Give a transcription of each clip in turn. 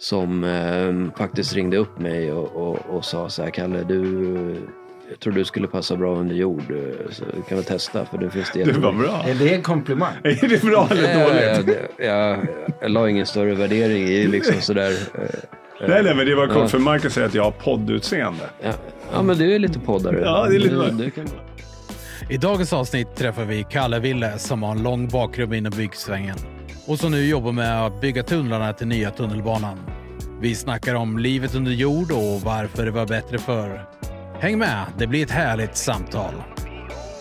som eh, faktiskt ringde upp mig och, och, och sa så här, Kalle du, jag tror du skulle passa bra under jord. eh, Så du kan väl testa för det finns det Det var bra. Är det en komplimang? Är det bra eller dåligt? jag, jag, jag, jag la ingen större värdering i liksom sådär. eh, Nej, nej, men det var Ja. kort för Marcus säger att jag har poddutseende. Ja, ja men du är lite poddare. Ja, det är lite du, du kan... I dagens avsnitt träffar vi Kalle Ville som har en lång bakgrund inom byggsvängen och som nu jobbar med att bygga tunnlarna till nya tunnelbanan. Vi snackar om livet under jord och varför det var bättre förr. Häng med, det blir ett härligt samtal.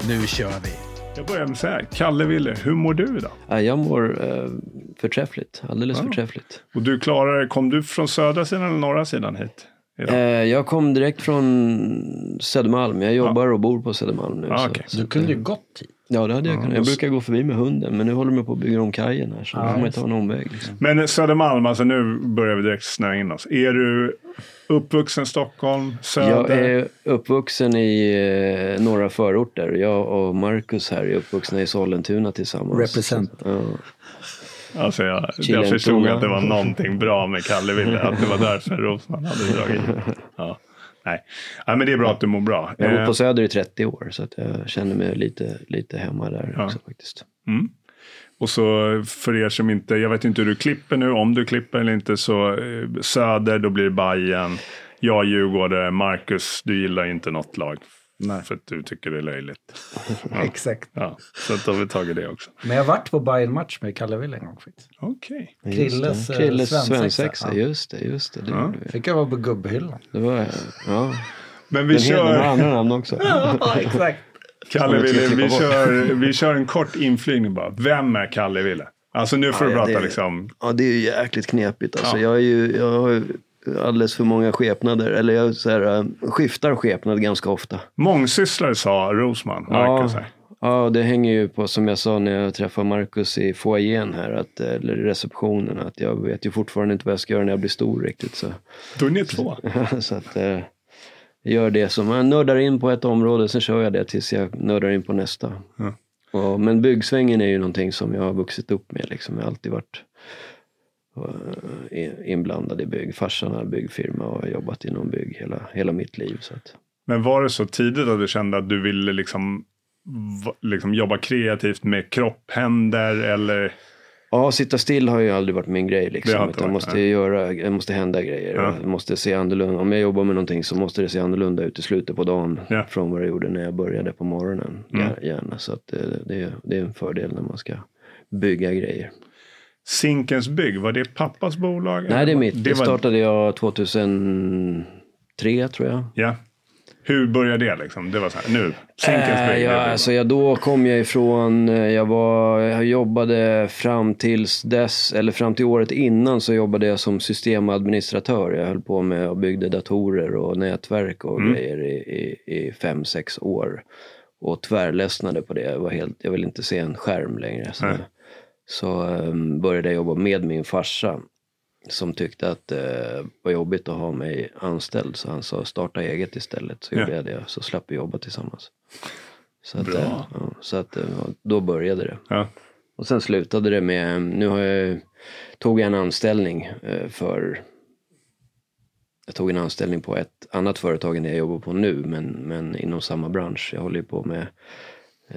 Nu kör vi! Jag börjar med så här. Kalle Wille, hur mår du idag? ja, jag mår eh, förträffligt. Alldeles Ja. förträffligt. Och du klarar Kom du från södra sidan eller norra sidan hit? Eh, jag kom direkt från Södermalm. Jag jobbar och bor på Södermalm nu. Ah, så- okej. så Du kunde eh, ju gått hit. Ja, det hade jag Ja, kunnat. Jag brukar gå förbi med hunden, men nu håller de på att bygga om kajen här. Så då får man just ta en omväg. Liksom. Men Södermalm, alltså nu börjar vi direkt snöa in oss. Är du uppvuxen Stockholm, söder? Jag är uppvuxen i eh, några förorter. Jag och Marcus här är uppvuxna i Sollentuna tillsammans. Represent. Ja. Alltså jag, jag förstod att det var någonting bra med Kalle Wille. Att det var därför Rosman hade dragit. Ja. Nej. ja, men det är bra att du mår bra. Jag har bott Eh, på Söder i 30 år så att jag känner mig lite, lite hemma där Ja. också faktiskt. Mm. Och så för er som inte, jag vet inte hur du klipper nu, om du klipper eller inte, så eh, Söder, då blir det Bajen. Jag Djurgårdare, Marcus, du gillar inte något lag. Nej. För att du tycker det är löjligt. Exakt. Ja, så att då har vi tagit det också. Men jag har varit på bayern match med Kalle Will en gång. Okej. Just Krilles, det. eh, Krilles svensexa. svensexa. Ja. Just det, just det. Det, Ja. Fick jag vara på gubbhyllan. det var, ja. Men vi Den kör, andra namn också. Ja, exakt. Kalle Wille, vi kör, vi kör en kort inflygning bara. Vem är Kalle Wille? Alltså nu får du Ja, prata det- liksom. Ja, det är ju jäkligt knepigt. Alltså, Ja. jag, är ju, jag har ju alldeles för många skepnader. Eller jag så här, äh, skiftar skepnad ganska ofta. Mångsysslare sa Rosman, Marcus här. Ja, det hänger ju på, som jag sa när jag träffade Marcus i foajén här, att, eller i receptionen, att jag vet ju fortfarande inte vad jag ska göra när jag blir stor riktigt. Så, Då är ni två. så att eh, gör det som, jag nördar in på ett område, sen kör jag det tills jag nördar in på nästa. Ja. Och, men byggsvängen är ju någonting som jag har vuxit upp med. Liksom. Jag har alltid varit eh, inblandad i bygg. Farsan har byggfirma och har jobbat inom bygg hela, hela mitt liv. Så att, Men var det så tidigt att du kände att du ville liksom, liksom jobba kreativt med kropp, händer eller? Ja, sitta still har ju aldrig varit min grej. Det Liksom. jag varit, måste nej. göra, det måste hända grejer. Ja. Det måste se annorlunda. Om jag jobbar med någonting så måste det se annorlunda ut i slutet på dagen. Ja. Från vad det gjorde när jag började på morgonen. Mm. Gär- Gärna. Så att det, det, är- det är en fördel när man ska bygga grejer. Zinkens bygg, var det pappas bolag? Nej, det är mitt. Det, var, startade jag 2003 tror jag. Ja. Hur började det liksom? Det var så här, nu, Zinkens Äh, bygg. ja, det alltså, jag, då kom jag ifrån, eh, jag, var, jag jobbade fram tills dess, eller fram till året innan så jobbade jag som systemadministratör. Jag höll på med och byggde datorer och nätverk och Mm. grejer i, i, i fem, sex år. Och tvärledsnade på det. Jag, var helt, jag ville inte se en skärm längre. Så, Nej. Så um, började jag jobba med min farsa. Som tyckte att det var jobbigt att ha mig anställd. Så han sa starta eget istället. Så Ja. gjorde jag det. Så slapp vi jobba tillsammans. Så att, eh, ja, så att eh, då började det. Ja. Och sen slutade det med, nu har jag, tog jag en anställning eh, för, jag tog en anställning på ett annat företag än det jag jobbar på nu, men, men inom samma bransch. Jag håller ju på med eh,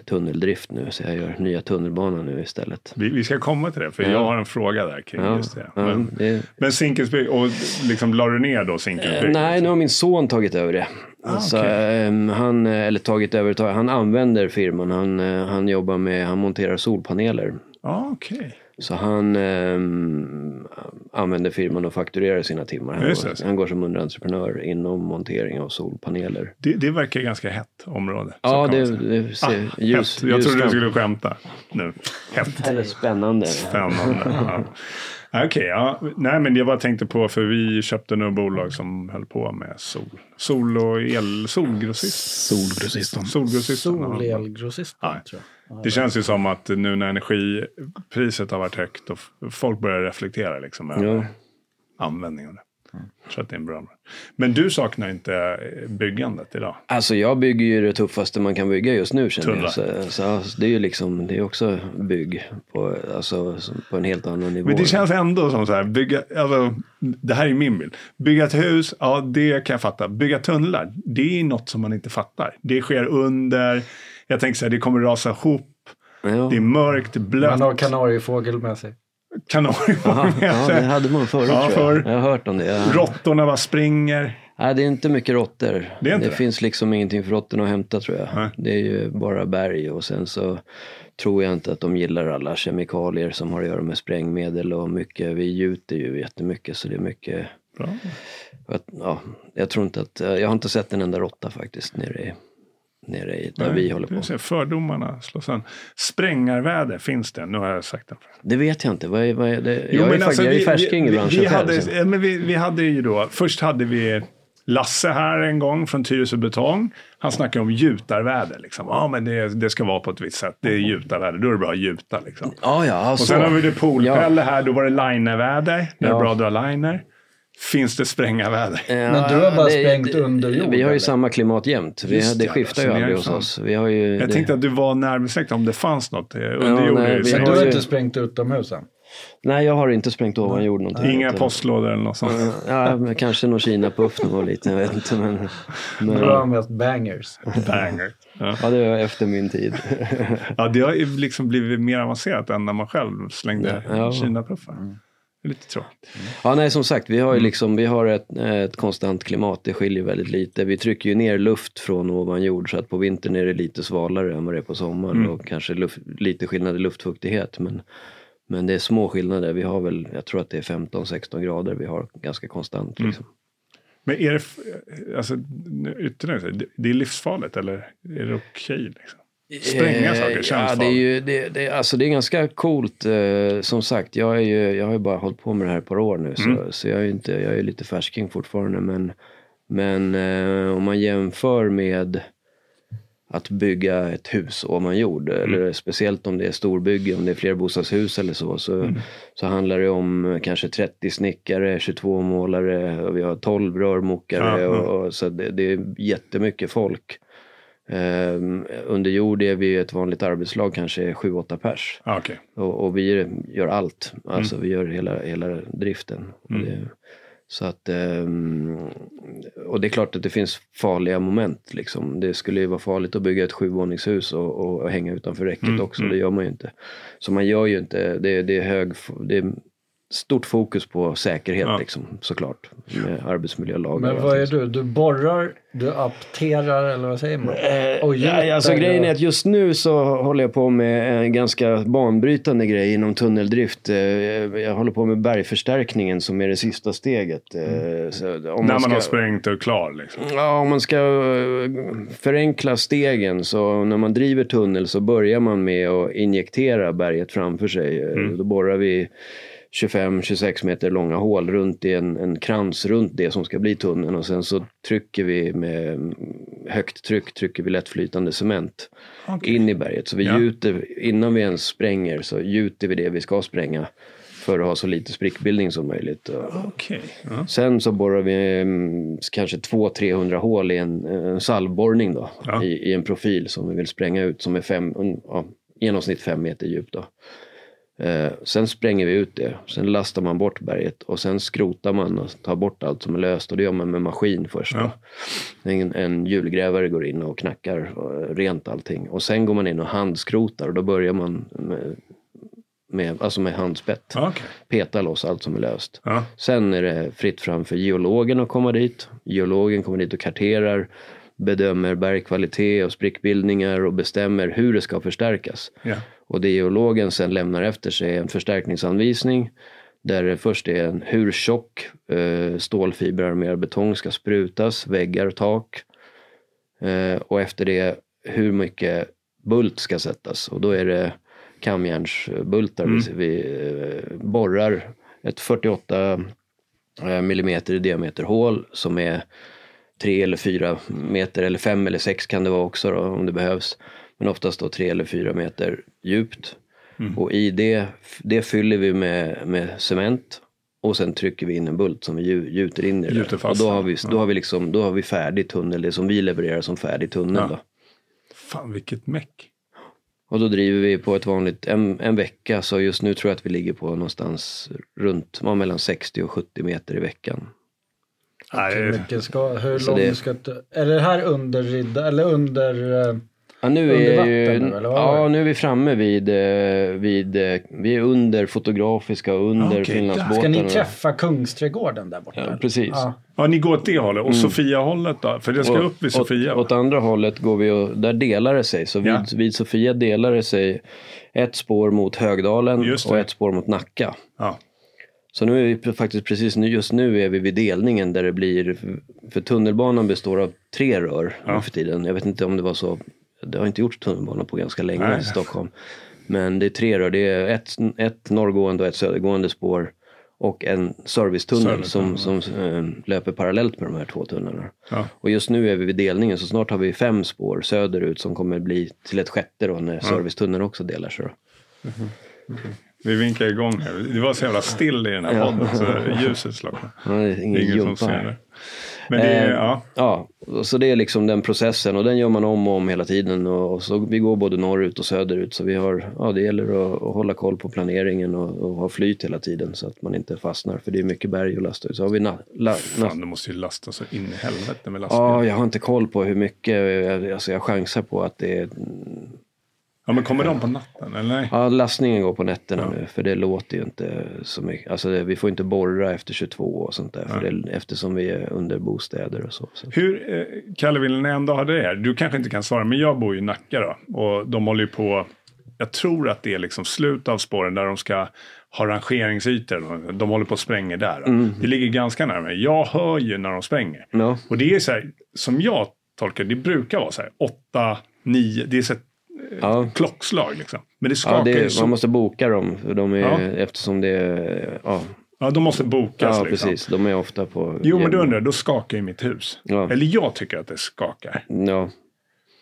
tunneldrift nu, så jag gör nya tunnelbanan nu istället. Vi, vi ska komma till det, för Ja. jag har en fråga där kring Ja, just det. ja, Men, det men Zinkens bygg, och liksom la du ner då Zinkens Eh, nej, nu har min son tagit över det. Ah, så, okej. ehm, han, eh, eller tagit över, han använder firman. Han, eh, han jobbar med, han monterar solpaneler. Ja, okej. Så han ehm, använder firman och fakturerar sina timmar. Han, går, han går som underentreprenör inom montering av solpaneler. Det, det verkar ganska hett område. Ja, det, det ser Ah, ljus, hett. Jag trodde du ljus- skulle skämta nu. Hett. Eller spännande. Spännande. Ja. Okej, ja. Nej men jag bara tänkte på, för vi köpte några bolag som höll på med sol. Sol och el, solgrossist. Solgrossisten. Solgrossisten. ja. Solelgrossisten Nej. tror jag. Det känns ju som att nu när energipriset har varit högt och folk börjar reflektera liksom över Ja. användningen. Tror att det är en bra. Men du saknar inte eh, byggandet idag? Alltså jag bygger ju det tuffaste man kan bygga just nu känner jag. Så, så det är ju liksom, det är också bygg på, alltså, på en helt annan nivå. Men det känns ändå som så här, bygga, alltså, det här är min bild. Bygga ett hus, ja det kan jag fatta. Bygga tunnlar, det är något som man inte fattar. Det sker under, jag tänker så här, det kommer rasa ihop. ja. Det är mörkt, blött. Man har kanariefågel med sig. kanarier Aha, med ja, sig. det hade man förut Ja, tror jag. förr. Jag har hört om det. Ja. Råttorna bara springer. Nej, det är inte mycket råttor. Det inte det? finns liksom ingenting för råttorna att hämta tror jag. Nej. Det är ju bara berg och sen så tror jag inte att de gillar alla kemikalier som har att göra med sprängmedel och mycket. Vi gjuter ju jättemycket så det är mycket. Bra. Att, ja, jag tror inte att, jag har inte sett en enda råtta faktiskt nere i, nere i där Nej, vi håller på. ser, Fördomarna slås sönder. Sprängarväder, finns det? Nu har jag sagt det. Det vet jag inte. Vad är, vad är det? Jo, jag är, men alltså, jag är färsking i branschen vi själv. hade, ja, men vi, vi hade ju då, först hade vi Lasse här en gång från Tyresö Betong. Han snackade om gjutarväder. Liksom. Ja, men det, det ska vara på ett visst sätt. Det är gjutarväder. Då är det bra att gjuta. Liksom. Ja, ja, Och sen har vi det poolpelle Ja. här. Då var det linerväder. Det är Ja. bra att dra liner. Finns det sprängarväder? Ja, Men du har bara det- sprängt det- under jord, Vi har ju eller? samma klimat jämt. Vi, Just det ja, skiftar ju aldrig hos oss. Vi har ju, Jag det, tänkte att du var närbesläktad om det fanns något. eh, Under Ja, jord. nej. Men du har ju- inte sprängt utomhus än? Nej, jag har inte sprängt ovan jord någonting. Inga postlådor eller något sånt. Ja, men kanske någon Kina-puff någon lite, jag vet inte. Men, Du men, har mest bangers. Banger. Ja. ja, det var efter min tid. Ja, det har ju liksom blivit mer avancerat än när man själv slängde Ja. Kina-puffar. Det är lite tråkigt. Ja, nej, som sagt, vi har ju Mm. liksom, vi har ett, ett konstant klimat, det skiljer väldigt lite. Vi trycker ju ner luft från ovan jord så att på vintern är det lite svalare än vad det är på sommaren Mm. och kanske luft, lite skillnad i luftfuktighet. Men, men det är små skillnader. Vi har väl, jag tror att det är 15-16 grader vi har ganska konstant. Mm. Liksom. Men är det, alltså, ytterligare, det- är livsfarligt eller är det okej? liksom? Spränga Eh, saker känns ja, det är ju det, det, alltså det är ganska coolt. Eh, som sagt, jag, är ju, jag har ju bara hållit på med det här ett par år nu. Så, Mm. så jag är ju inte, jag är lite färsking fortfarande. Men, men eh, om man jämför med att bygga ett hus ovan jord. Mm. Eller speciellt om det är storbygge, om det är flerbostadshus eller så. Så, Mm. så handlar det om kanske 30 snickare, 22 målare och vi har 12 rörmokare. Ja, ja. Och, och, så det, det är jättemycket folk. Ehm, under jord är vi ett vanligt arbetslag kanske 7-8 pers. Ah, okej. Och, och vi gör allt. Alltså Mm. vi gör hela, hela driften. Och det, så att, ehm, och det är klart att det finns farliga moment. Liksom. Det skulle ju vara farligt att bygga ett sjuvåningshus och, och, och hänga utanför räcket Mm, också. mm. Det gör man ju inte. Så man gör ju inte, det, det är hög, det är stort fokus på säkerhet Ja. liksom, såklart. Med arbetsmiljölagar Men vad är du? Du borrar, du apterar eller vad säger man? Eh, Och ja, alltså grejen är att just nu så håller jag på med en ganska banbrytande grej inom tunneldrift. Eh, Jag håller på med bergförstärkningen som är det sista steget. Eh, så om När man ska- har sprängt och klar liksom. Ja, om man ska eh, förenkla stegen så när man driver tunnel så börjar man med att injektera berget framför sig. Mm. Då borrar vi 25-26 meter långa hål runt i en, en krans runt det som ska bli tunneln och sen så trycker vi med högt tryck trycker vi lättflytande cement Okej. in i berget. Så vi Ja. gjuter, innan vi ens spränger så gjuter vi det vi ska spränga för att ha så lite sprickbildning som möjligt. Okej. Ja. Sen så borrar vi mm, kanske 200-300 hål i en, en salvborrning då. Ja. I, I en profil som vi vill spränga ut som är fem, ja, genomsnitt fem meter djup då. Eh, sen spränger vi ut det. Sen lastar man bort berget och sen skrotar man och tar bort allt som är löst. Och det gör man med maskin först. Ja. En, en hjulgrävare går in och knackar eh, rent allting. Och sen går man in och handskrotar och då börjar man med, med, alltså med handspett. Okej. Peta loss allt som är löst. Ja. Sen är det fritt fram för geologen att komma dit. Geologen kommer dit och karterar, bedömer bergkvalitet och sprickbildningar och bestämmer hur det ska förstärkas. Ja. Och det geologen sen lämnar efter sig en förstärkningsanvisning där det först är en hur tjock eh, stålfiberarmerad betong ska sprutas, väggar tak. Eh, och efter det hur mycket bult ska sättas. Och då är det kamjärnsbultar. Mm. Vi, eh, borrar ett 48 eh, millimeter i diameter hål som är tre eller fyra meter eller fem eller sex kan det vara också då, om det behövs. Men oftast då tre eller fyra meter djupt. Och i det, det fyller vi med, med cement Och sen trycker vi in en bult som vi gju- gjuter in i det. Gjuter Och fast då har, vi, ja. då, har vi liksom, då har vi färdig tunnel, det som vi levererar som färdig tunnel. Ja. Då. Fan vilket meck. Och då driver vi på ett vanligt, en, en vecka, så just nu tror jag att vi ligger på någonstans runt, mellan 60 och 70 meter i veckan. Hur Nej, mycket ska, hur Så lång det- ska du, är det här under ridda, eller under, eh, Ja, nu Under är vatten ju, nu, eller ja, nu är vi framme vid, eh, vid eh, vi är under fotografiska under Okej, Finlandsbåtarna. ska ni träffa Kungsträdgården där borta? Ja, precis. Ja. ja, ni går åt det hållet. Och Sofia-hållet då? För det ska Och upp vid Sofia. Åt, åt andra hållet går vi och där delar det sig. Så vid, Ja. vid Sofia delar det sig ett spår mot Högdalen och ett spår mot Nacka. Ja. Så nu är vi faktiskt precis nu, just nu är vi vid delningen där det blir, för tunnelbanan består av tre rör Ja. för tiden. Jag vet inte om det var så, det har inte gjorts tunnelbana på ganska länge Nej. i Stockholm. Men det är tre rör, det är ett, ett norrgående och ett södergående spår. Och en servicetunnel som, som eh, löper parallellt med de här två tunnlarna. Ja. Och just nu är vi vid delningen så snart har vi fem spår söderut som kommer bli till ett sjätte då när servicetunneln också delar sig. Då. Vi vinkar igång här. Det var så jävla still i den här podden så ljuset slocknade. Ja, det är Det är ingen ingen som ser det. Men det är, Eh, ja. Ja, så det är liksom den processen och den gör man om och om hela tiden. Och, så vi går både norrut och söderut. Så vi har, ja det gäller att, att hålla koll på planeringen och, och ha flyt hela tiden så att man inte fastnar. För det är mycket berg att lasta ut. Så har vi na, la, na, Fan, du måste ju lasta så in i helvete med lastbil. Ja, Ja, jag har inte koll på hur mycket. Jag- Alltså jag chansar på att det är... men kommer de på natten eller nej? Ja, lastningen går på nätterna nu. För det låter ju inte så mycket. Alltså det, vi får inte borra efter 22 och sånt där. För det, eftersom vi är under bostäder och så. så. Hur, eh, Kalle, vill ni ändå ha det här? Du kanske inte kan svara, men jag bor ju i Nacka då. Och de håller ju på, jag tror att det är liksom slut av spåren där de ska ha rangeringsytor. De håller på att spränga där. Mm. Det ligger ganska nära mig. Jag hör ju när de spränger. Ja. Och det är så här, som jag tolkar det, brukar vara så här åtta, nio, det är så här, Ja. klockslag liksom. Men det skakar Ja, det, ju så. man måste boka dem. För de är, Ja. Eftersom det är... Ja, Ja, de måste bokas ja liksom. precis. De är ofta på... Jo, men då undrar då skakar ju mitt hus. Ja. Eller jag tycker att det skakar. Ja.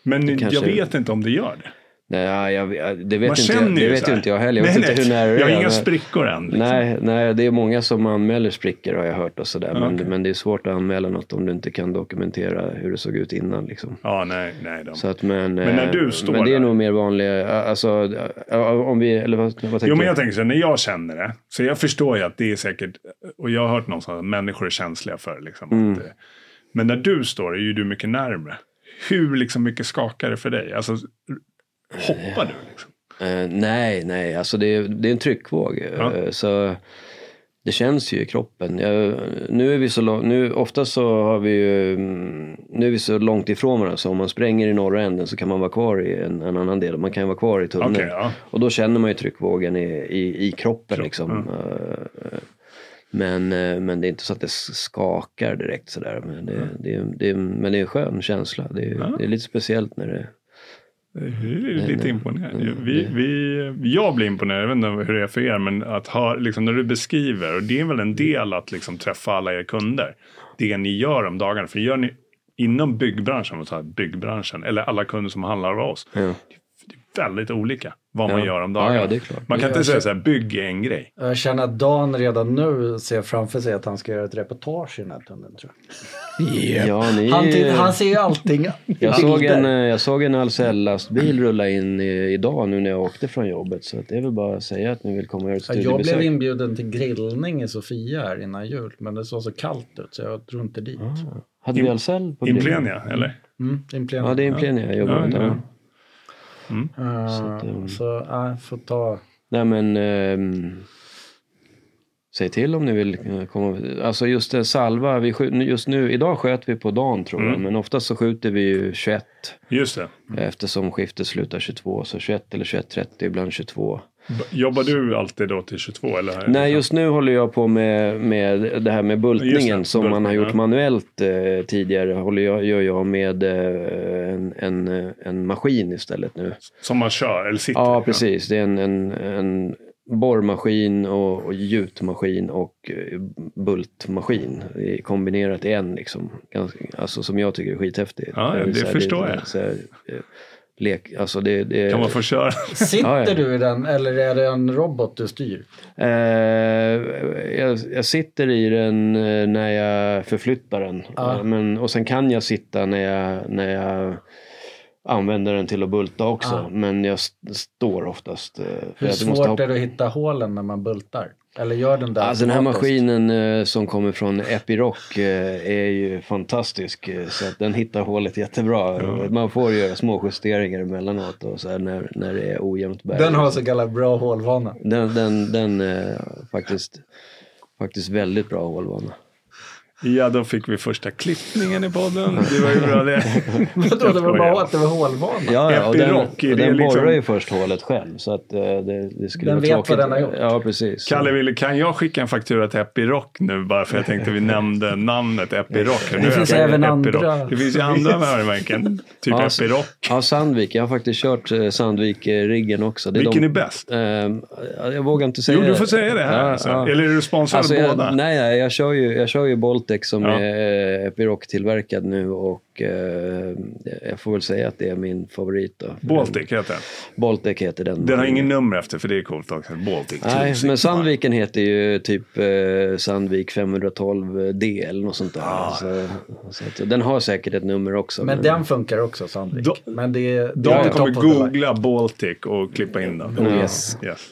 Men jag kanske- vet inte om det gör det. Nej, jag, det vet, Man inte, jag, det vet inte jag heller. Jag nej, vet inte hur nära Jag har inga men- sprickor än. Liksom. Nej, nej, det är många som anmäler sprickor har jag hört och sådär. Men, okej. men det är svårt att anmäla något om du inte kan dokumentera hur det såg ut innan. Liksom. Ja, nej, nej. De. Så att, men, Men när eh, du står men det är där- nog mer vanliga, alltså om vi, eller vad, vad tänker Jo, men jag tänker så här, när jag känner det. Så jag förstår ju att det är säkert, och jag har hört någonstans att människor är känsliga för. Liksom, Mm. att, eh, men när du står är ju du mycket närmre. Hur liksom mycket skakar det för dig? Alltså, hoppar du? Liksom? Eh, nej, nej, alltså det är, det är en tryckvåg. Ja. Eh, så det känns ju i kroppen. Jag, nu är vi så långt, nu oftast så har vi ju, mm, nu är vi så långt ifrån varandra så om man spränger i norra änden så kan man vara kvar i en, en annan del. Man kan ju vara kvar i tunneln. Okej, ja. Och då känner man ju tryckvågen i, i, i kroppen Kropp, liksom. Eh, Men, men det är inte så att det skakar direkt sådär. Men det, det, det, men det är en skön känsla. Det, är- det är lite speciellt när det... Lite imponerad. Mm, Vi, vi, jag blir imponerad, jag vet inte hur det är för er, men att ha, liksom, när du beskriver, och det är väl en del att liksom, träffa alla era kunder, det ni gör om dagarna. För gör ni inom byggbranschen, byggbranschen, eller alla kunder som handlar av oss, Ja. det väldigt olika vad man Ja. gör om Ja, dagarna. ja, det är klart. Man kan inte säga så- här, bygg en grej. Jag känner att Dan redan nu ser framför sig att han ska göra ett reportage i den här tunneln. Tror jag. Ja, ni, Han, till, han ser ju allting i jag, såg en, eh, jag såg en Ahlsell-lastbil rulla in i, idag nu när jag åkte från jobbet. Så att det är väl bara att säga att ni vill komma och göra ett Ja, Jag studiebesök. blev inbjuden till grillning i Sofia här innan jul. Men det såg så kallt ut så jag drog inte dit. Hade vi Ahlsell på bild? Implenia, eller? Mm, Implenia. Ja, det är Implenia jag jobbar Ja, med. Ja. Eh, Så att, um, så ja, får ta... Nej men ehm, Säg till om ni vill eh, komma. Alltså just en salva, vi skjut, just nu, idag sköt vi på dagen tror jag. Men oftast så skjuter vi ju 21. Just det. Eftersom skiftet slutar 22. Så 21 eller 21.30, ibland 22. Jobbar du alltid då till 22? Eller? Nej, just nu håller jag på med, med det här med bultningen det, som man har bultning, gjort ja. manuellt eh, tidigare. Håller jag, gör jag med eh, en, en, en maskin istället nu. Som man kör, eller sitter Ja, precis. Det är en, en, en borrmaskin och, och gjutmaskin och eh, bultmaskin kombinerat i en. Liksom. Ganska, alltså, som jag tycker är skithäftig. Ja, det här, förstår är jag. Här, eh, lek, alltså det, det Kan man få köra? Sitter Ja, ja. du i den eller är det en robot du styr? Eh, jag, jag sitter i den eh, när jag förflyttar den. Ja. Eh, Men, och sen kan jag sitta när jag, när jag använder den till att bulta också. Ja. Men jag st- står oftast. för Hur svårt är det att hitta hålen när man bultar? Eller gör den där Alltså den här maskinen eh, som kommer från Epiroc eh, är ju fantastisk. eh, Så att den hittar hålet jättebra. Man får göra små justeringar emellanåt och så här när, när det är ojämnt berg. Den har så kallad bra hålvana. Den, den, den är faktiskt, faktiskt väldigt bra hålvana. Ja, då fick vi första klippningen i podden. Det var ju bra det. Vadå, det var bara att det var hålvana? Ja, ja och den, är och det den liksom- borrar ju först hålet själv. Så att eh, det, det skulle Den vara vet vad tråkigt. den har gjort. Ja, precis. Kalle, ville, kan jag skicka en faktura till Epiroc nu bara för jag tänkte vi nämnde namnet Epiroc. Nu Det finns är jag- även Epiroc. andra. Det finns ju andra varumärken. Typ Ja, Epiroc. Ja, Sandvik. Jag har faktiskt kört eh, Sandvik-riggen också. Det Vilken de, är bäst? Eh, jag vågar inte säga Jo, du får säga det här. Ja, alltså. ja. Eller är du sponsrad Alltså, jag, båda? nej, nej, jag kör ju, jag kör ju Boltec som Ja. är Epiroc-tillverkad nu och eh, jag får väl säga att det är min favorit. Då. Baltic heter den. Boltec heter den. Den har ingen nummer efter för det är coolt också. Baltic. Nej, 265. men Sandviken heter ju typ eh, Sandvik 512D eller något sånt där. Ah. Så, så att, den har säkert ett nummer också. Men den funkar också Sandvik. Då- men det det De är kommer googla Baltic och klippa in den. Ja. Yes. Yes.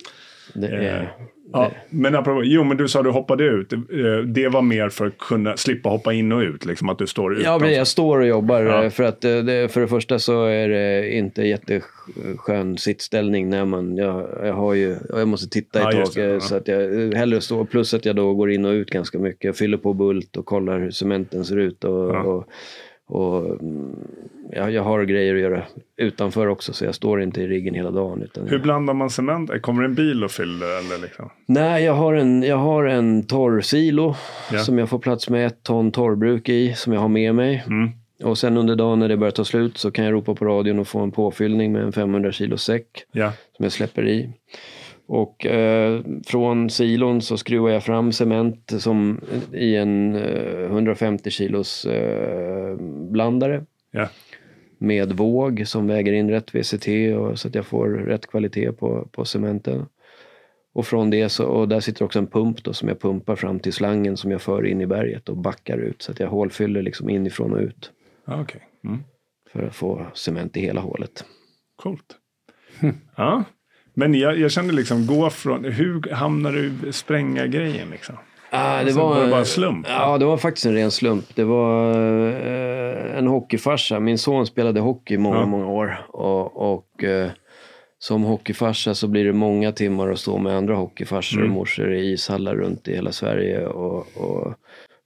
det är, Ja, men apropå, jo men du sa du hoppade ut. Eh, Det var mer för att kunna slippa hoppa in och ut, liksom att du står Ja, utanför. men jag står och jobbar. Ja. eh, För att eh, det, för det första så är det inte jätteskön sittställning när man, jag, jag har ju, jag måste titta Ja, eh, ja. Så att jag hellre står, plus att jag då går in och ut ganska mycket. Jag fyller på bult och kollar hur cementen ser ut. Och, Ja. och, och mm, ja, jag har grejer att göra utanför också så jag står inte i riggen hela dagen. Utan Hur blandar man cement? Kommer en bil och fyller eller liksom? Nej, jag har en, jag har en torrsilo Ja. som jag får plats med ett ton torrbruk i som jag har med mig. Mm. Och sen under dagen när det börjar ta slut så kan jag ropa på radion och få en påfyllning med en 500 kilo säck Ja. som jag släpper i. Och eh, från silon så skruvar jag fram cement som i en eh, 150 kilos eh, blandare Ja. med våg som väger in rätt VCT och, så att jag får rätt kvalitet på, på cementen. Och från det så, och där sitter också en pump då som jag pumpar fram till slangen som jag för in i berget och backar ut så att jag hålfyller liksom inifrån och ut Ja, Okej. Mm. för att få cement i hela hålet. Coolt. Ja. Men jag, jag kände liksom gå från, hur hamnar du i spränga-grejen liksom? Ah, det Alltså, var, var det bara en slump? Ja, det var faktiskt en ren slump. Det var eh, en hockeyfarsa. Min son spelade hockey i många, Ja. många år. Och, och eh, som hockeyfarsa så blir det många timmar att stå med andra hockeyfarsor Mm. och morsor i ishallar runt i hela Sverige och, och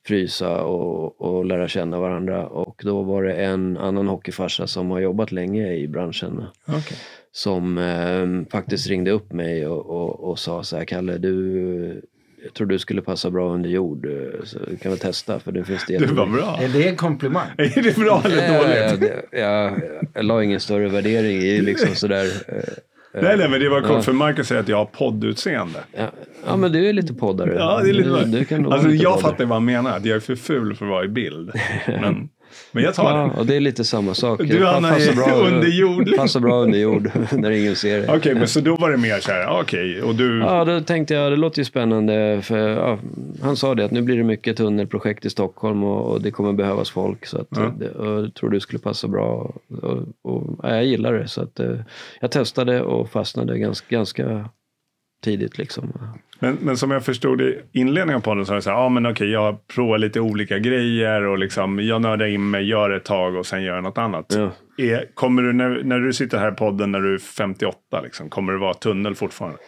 frysa och, och lära känna varandra. Och då var det en annan hockeyfarsa som har jobbat länge i branschen Okej. som eh, faktiskt ringde upp mig och, och, och sa så här, Kalle, du, jag tror du skulle passa bra under jord, eh, så du kan väl testa för det finns det Det var bra. Är det en komplimang? Är det bra eller Ja, dåligt? det, jag, jag la ingen större värdering i liksom sådär. Eh, Nej, nej, men det var coolt Ja. för Marcus säger att jag har poddutseende. Ja, ja men du är lite poddare. Ja, det är lite du, du kan Alltså lite jag poddare. fattar vad han menar. Att jag är för ful för att vara i bild. Men, men jag tar Ja, det. och det är lite samma sak. Du, Det Anna, passar är under jord. Passar bra under jord när ingen ser det. Okej, men så då var det mer så här, okej, och du... Ja, då tänkte jag, det låter ju spännande. För, ja, han sa det att nu blir det mycket tunnelprojekt i Stockholm och, och det kommer behövas folk. Så att, Ja. det, och jag tror du skulle passa bra. Och, och, ja, jag gillar det. Så att, eh, jag testade och fastnade ganska, ganska tidigt. Liksom. Men, men som jag förstod i inledningen på podden så är det så här, ja men okej, jag provar lite olika grejer och liksom, jag nördar in mig, gör ett tag och sen gör jag något annat. Ja. Är, kommer du, när, när du sitter här i podden när du är 58, liksom, kommer det vara tunnel fortfarande?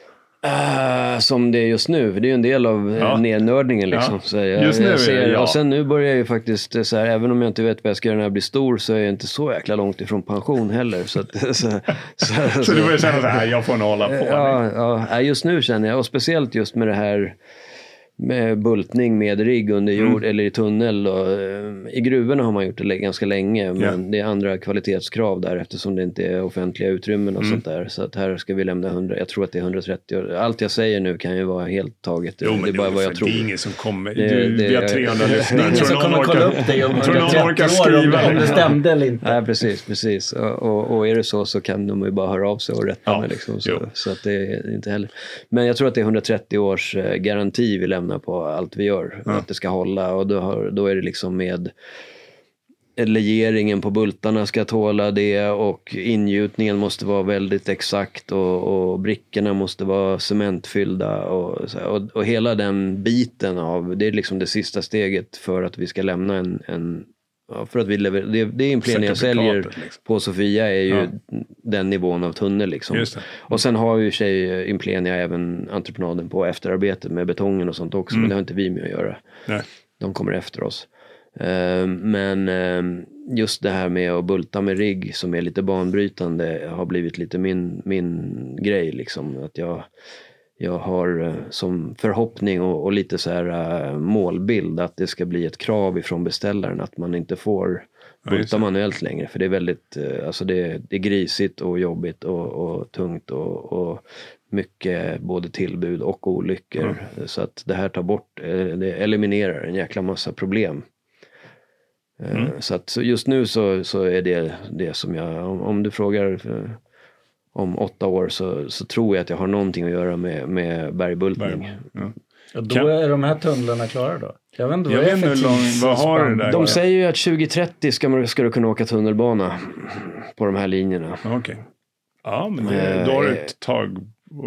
Uh, som det är just nu, för det är ju en del av Ja. ja. nednördningen. Liksom. Ja. Så jag, Just nu är jag ser, ja. Och sen nu börjar jag ju faktiskt, eh, så här, även om jag inte vet vad jag ska göra när jag blir stor, så är jag inte så jäkla långt ifrån pension heller. Så, att, så, så, Så du börjar känna så här, jag får nog hålla på. Ja, ja, just nu känner jag, och speciellt just med det här med bultning med rigg under jord eller i tunnel. Och, I gruvorna har man gjort det ganska länge men Ja. det är andra kvalitetskrav där eftersom det inte är offentliga utrymmen och Mm. sånt där. Så att här ska vi lämna 100, jag tror att det är 130 år. Allt jag säger nu kan ju vara helt taget. Jo, det är bara vad jag tror. Det är ingen som kommer. Det- du, det- vi har 300 det är lyssnare. Ingen som kommer orkar- kolla upp dig om Tror någon 130 orkar år om, om det stämde eller inte. Nej, precis, precis. Och, och, och är det så så kan de ju bara höra av sig och rätta Ja, mig. Liksom, så, så att det är inte heller. Men jag tror att det är 130 års eh, garanti vi lämnar på allt vi gör. Att det ska hålla och då, har, då är det liksom med legeringen på bultarna ska tåla det och ingjutningen måste vara väldigt exakt och, och brickorna måste vara cementfyllda och, och, och hela den biten av, det är liksom det sista steget för att vi ska lämna en, en ja, för att vi lever, det, det Implenia jag säljer liksom. på Sofia är ju Ja. den nivån av tunnel liksom. Just det. Och sen har ju sig Implenia även entreprenaden på efterarbetet med betongen och sånt också, Mm. men det har inte vi med att göra. Nej. De kommer efter oss. Eh, Men eh, just det här med att bulta med rigg som är lite banbrytande har blivit lite min, min grej. Liksom. Att jag, jag har eh, som förhoppning och, och lite så här eh, målbild att det ska bli ett krav ifrån beställaren att man inte får bulta manuellt längre. För det är väldigt, eh, alltså det, det är grisigt och jobbigt och, och tungt och, och mycket både tillbud och olyckor. Så att det här tar bort, det eliminerar en jäkla massa problem. Mm. Så att så just nu så, så är det det som jag, om, om du frågar om åtta år så, så tror jag att jag har någonting att göra med, med bergbultning. Ja. Och då Kan- är de här tunnlarna klara då? Jag vet inte Jag vad det är för lång- vad har det där? De säger ju att 2030 ska, man, ska du kunna åka tunnelbana på de här linjerna. Okej. Ja, men det, då har du ett tag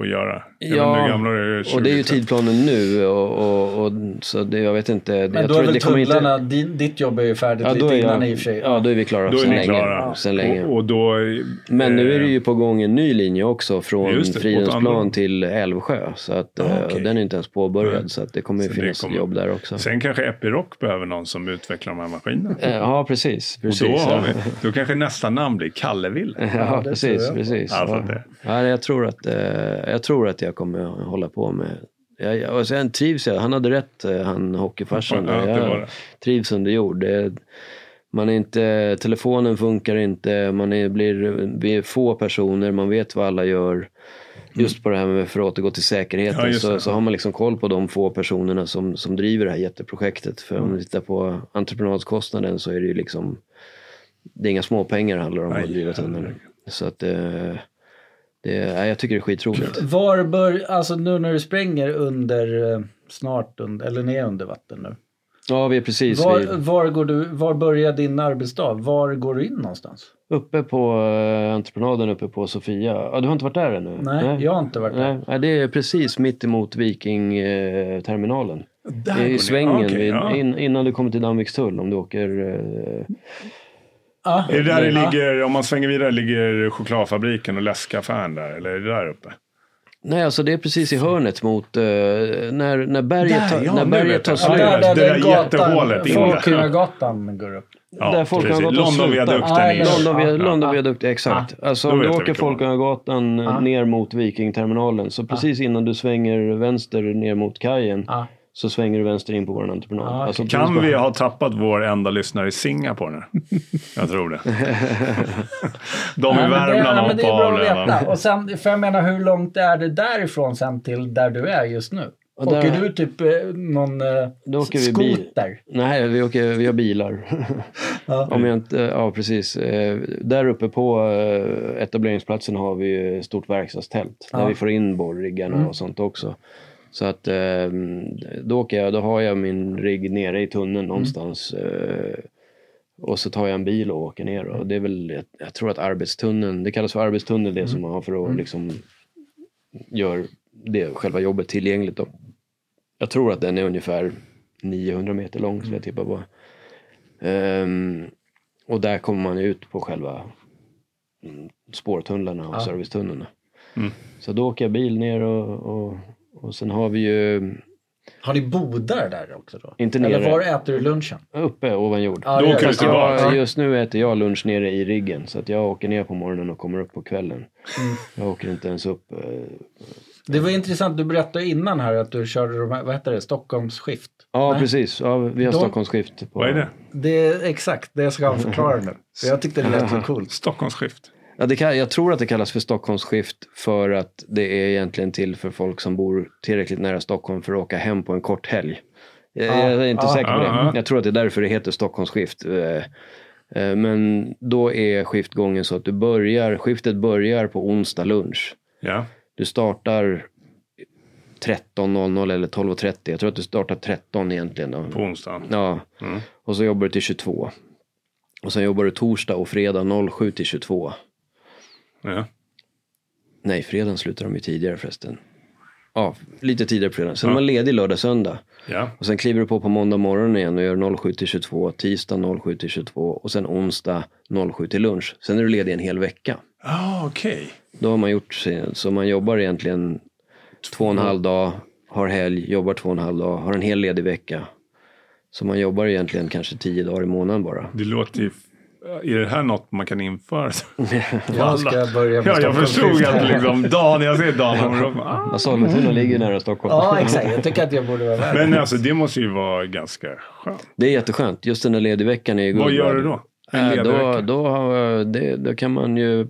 att göra. Jag Ja, är. och det är ju 20. tidplanen nu och, och, och så det, jag vet inte. Men jag då är väl det kommer inte- tunnlarna, din, ditt jobb är ju färdigt Ja, lite är innan jag, i och för sig. ja, då är vi klara Då ni länge. klara. Sedan länge. Och, och då, Men nu är eh, det ju på gång en ny linje också från det, Fridhemsplan till Älvsjö. Så att, Ah, eh, okej. den är inte ens påbörjad Nej. så att det kommer ju Så det finnas kommer- jobb där också. Sen kanske Epiroc behöver någon som utvecklar de här maskinerna. Eh, Ja, precis. precis och då, har ja. vi, då kanske nästa namn blir Kalleville. Ja, det precis. tror jag. precis. Ja, Ja. det. Ja, jag, tror att, eh, jag tror att jag kommer att hålla på med jag, jag, och sen trivs jag. Han hade rätt, eh, han hockeyfarsan. Ja, jag trivs under jord. Det, man är inte, telefonen funkar inte, man är, blir, vi är få personer, man vet vad alla gör. Just på det här med, för att återgå till säkerheten, Ja, så, så har man liksom koll på de få personerna som, som driver det här jätteprojektet. För om vi tittar på entreprenadskostnaden så är det ju liksom, det är inga småpengar det handlar om att driva tunneln. Så att eh, nej, jag tycker det är skitroligt. Var bör, alltså nu när du spränger under, eh, snart under, eller ner under vatten nu. Ja, vi är precis Var, vid, var, går du, var börjar din arbetsdag? Var går du in någonstans? uppe på eh, entreprenaden uppe på Sofia. Ja, du har inte varit där ännu? Nej, jag har inte varit där. Nej, nej, det är precis mitt emot Vikingterminalen. Är går i svängen Okej, vid, ja. in, innan du kommer till Danvikstull om du åker... Eh, Ah, Är det där det ligger, om man svänger vidare, ligger chokladfabriken och läskaffären där? Eller är det där uppe? nej, alltså det är precis i hörnet mot... Eh, när, när berget, Där, ja, när berget tar slut. Ja, där, där, det där där jättehålet in där. Folkungagatan går upp. Ja, där folk precis. har gått och slutat. Londonviadukten är ju- London, Ja, exakt. Alltså Då om du åker. Folkungagatan Ja. ner mot Vikingterminalen så precis innan du svänger vänster ner mot kajen Ja. Så svänger du vänster in på vår entreprenad. Ja, alltså, Kan vi bara- ha tappat vår enda lyssnare i Singapore nu? Jag tror det. De i Ja, Värmland ja, hoppat bra av redan. Och sen, för jag menar, hur långt är det därifrån sen till där du är just nu? Och där- Åker du typ eh, någon eh, Då åker vi bil. skoter? Nej, vi, åker, vi har bilar. Ja. Om jag inte, ja, precis. Eh, Där uppe på etableringsplatsen har vi ett stort verkstadstält. Där Ja. vi får in borriggarna Mm. och sånt också. Så att eh, då, åker jag, då har jag min rigg nere i tunneln Mm. någonstans. eh, Och så tar jag en bil och åker ner. Och det är väl, jag, jag tror att arbetstunneln, det kallas för arbetstunnel det Mm. som man har för att liksom gör det, själva jobbet tillgängligt. Då. Jag tror att den är ungefär 900 meter lång skulle jag tippa på. Ehm, och där kommer man ut på själva mm, spårtunnlarna och Ja. servicetunnlarna. Mm. Så då åker jag bil ner och, och, och sen har vi ju Har ni bodar där också då? Inte Eller nere. var äter du lunchen? uppe ovan jord. Ja, Då åker du tillbaka. jag, just nu äter jag lunch nere i riggen så att jag åker ner på morgonen och kommer upp på kvällen. Mm. Jag åker inte ens upp. eh, Det var intressant, du berättade innan här att du körde de här, vad heter det, Stockholmsskift. Ja, Nej. precis. Ja, vi har De- Stockholmsskift. På... Vad är det? Det är exakt det jag ska förklara nu. Jag tyckte det lät så coolt. Stockholmsskift. Ja, det kan, jag tror att det kallas för Stockholmsskift för att det är egentligen till för folk som bor tillräckligt nära Stockholm för att åka hem på en kort helg. Jag, Ja, jag är inte ja, säker på det. ja, ja. Jag tror att det är därför det heter Stockholmsskift. Eh, eh, Men då är skiftgången så att du börjar, skiftet börjar på onsdag lunch. Ja. Du startar 13.00 eller 12.30. Jag tror att du startar 13 egentligen. Då. På onsdagen. Ja, Mm. och så jobbar du till 22. Och sen jobbar du torsdag och fredag 07 till 22. Ja. Nej, fredagen slutar de ju tidigare förresten. Ja, lite tidigare på fredagen. Sen Ja. är man ledig lördag, söndag. Ja. Och sen kliver du på på måndag morgon igen och gör 07 till 22. Tisdag 07 till 22. Och sen onsdag 07 till lunch. Sen är du ledig en hel vecka. Ah, okej. Då har man gjort så man jobbar egentligen två och en halv dag, har helg, jobbar två och en halv dag, har en hel ledig vecka. Så man jobbar egentligen kanske tio dagar i månaden bara. Det låter. Är det här något man kan införa? Jag ska börja med Ja, jag förstod att liksom Dan, jag ser Dan och ah. Sollentuna ligger nära Stockholm. Ja, exakt. Jag tycker att jag borde vara värd. Men alltså det måste ju vara ganska skönt. Det är jätteskönt. Just den där ledigveckan är ju Vad gör du då? En Äh, ledig då, vecka? då, har, det, då kan man ju...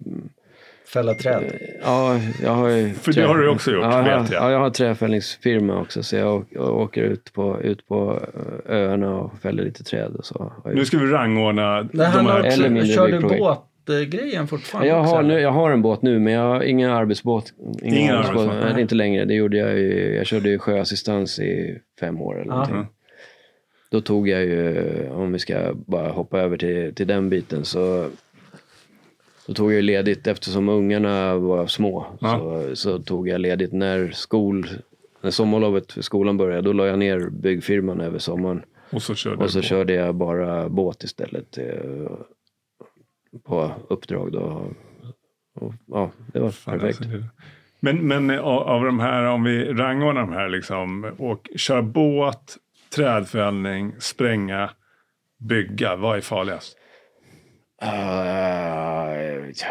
Fälla träd. Ja, jag har ju... För det har du också gjort, ja, vet jag. Ja, jag har träfällningsfirma också. Så jag åker, ut, på, ut på eh, öarna och fäller lite träd och så. Nu ska vi rangordna Det de här. Eller mindre kör du båtgrejen fortfarande? jag, har, nu, jag har en båt nu, men jag har ingen arbetsbåt. Ingen arbetsbåt, Nej, nej. inte längre. Det gjorde jag ju. Jag körde ju sjöassistans i fem år eller någonting. Då tog jag ju, om vi ska bara hoppa över till, till den biten, så då tog jag ledigt eftersom ungarna var små. Ja. Så, så tog jag ledigt när skol, när sommarlovet för skolan började. Då la jag ner byggfirman över sommaren. Och så kör du Och så på. körde jag bara båt istället. eh, På uppdrag då. Och, ja, det var Fan, perfekt. alltså, det- Men, men av, av de här, om vi rangordnar de här liksom. Och kör båt, trädfällning, spränga, bygga. Vad är farligast? Uh, ja.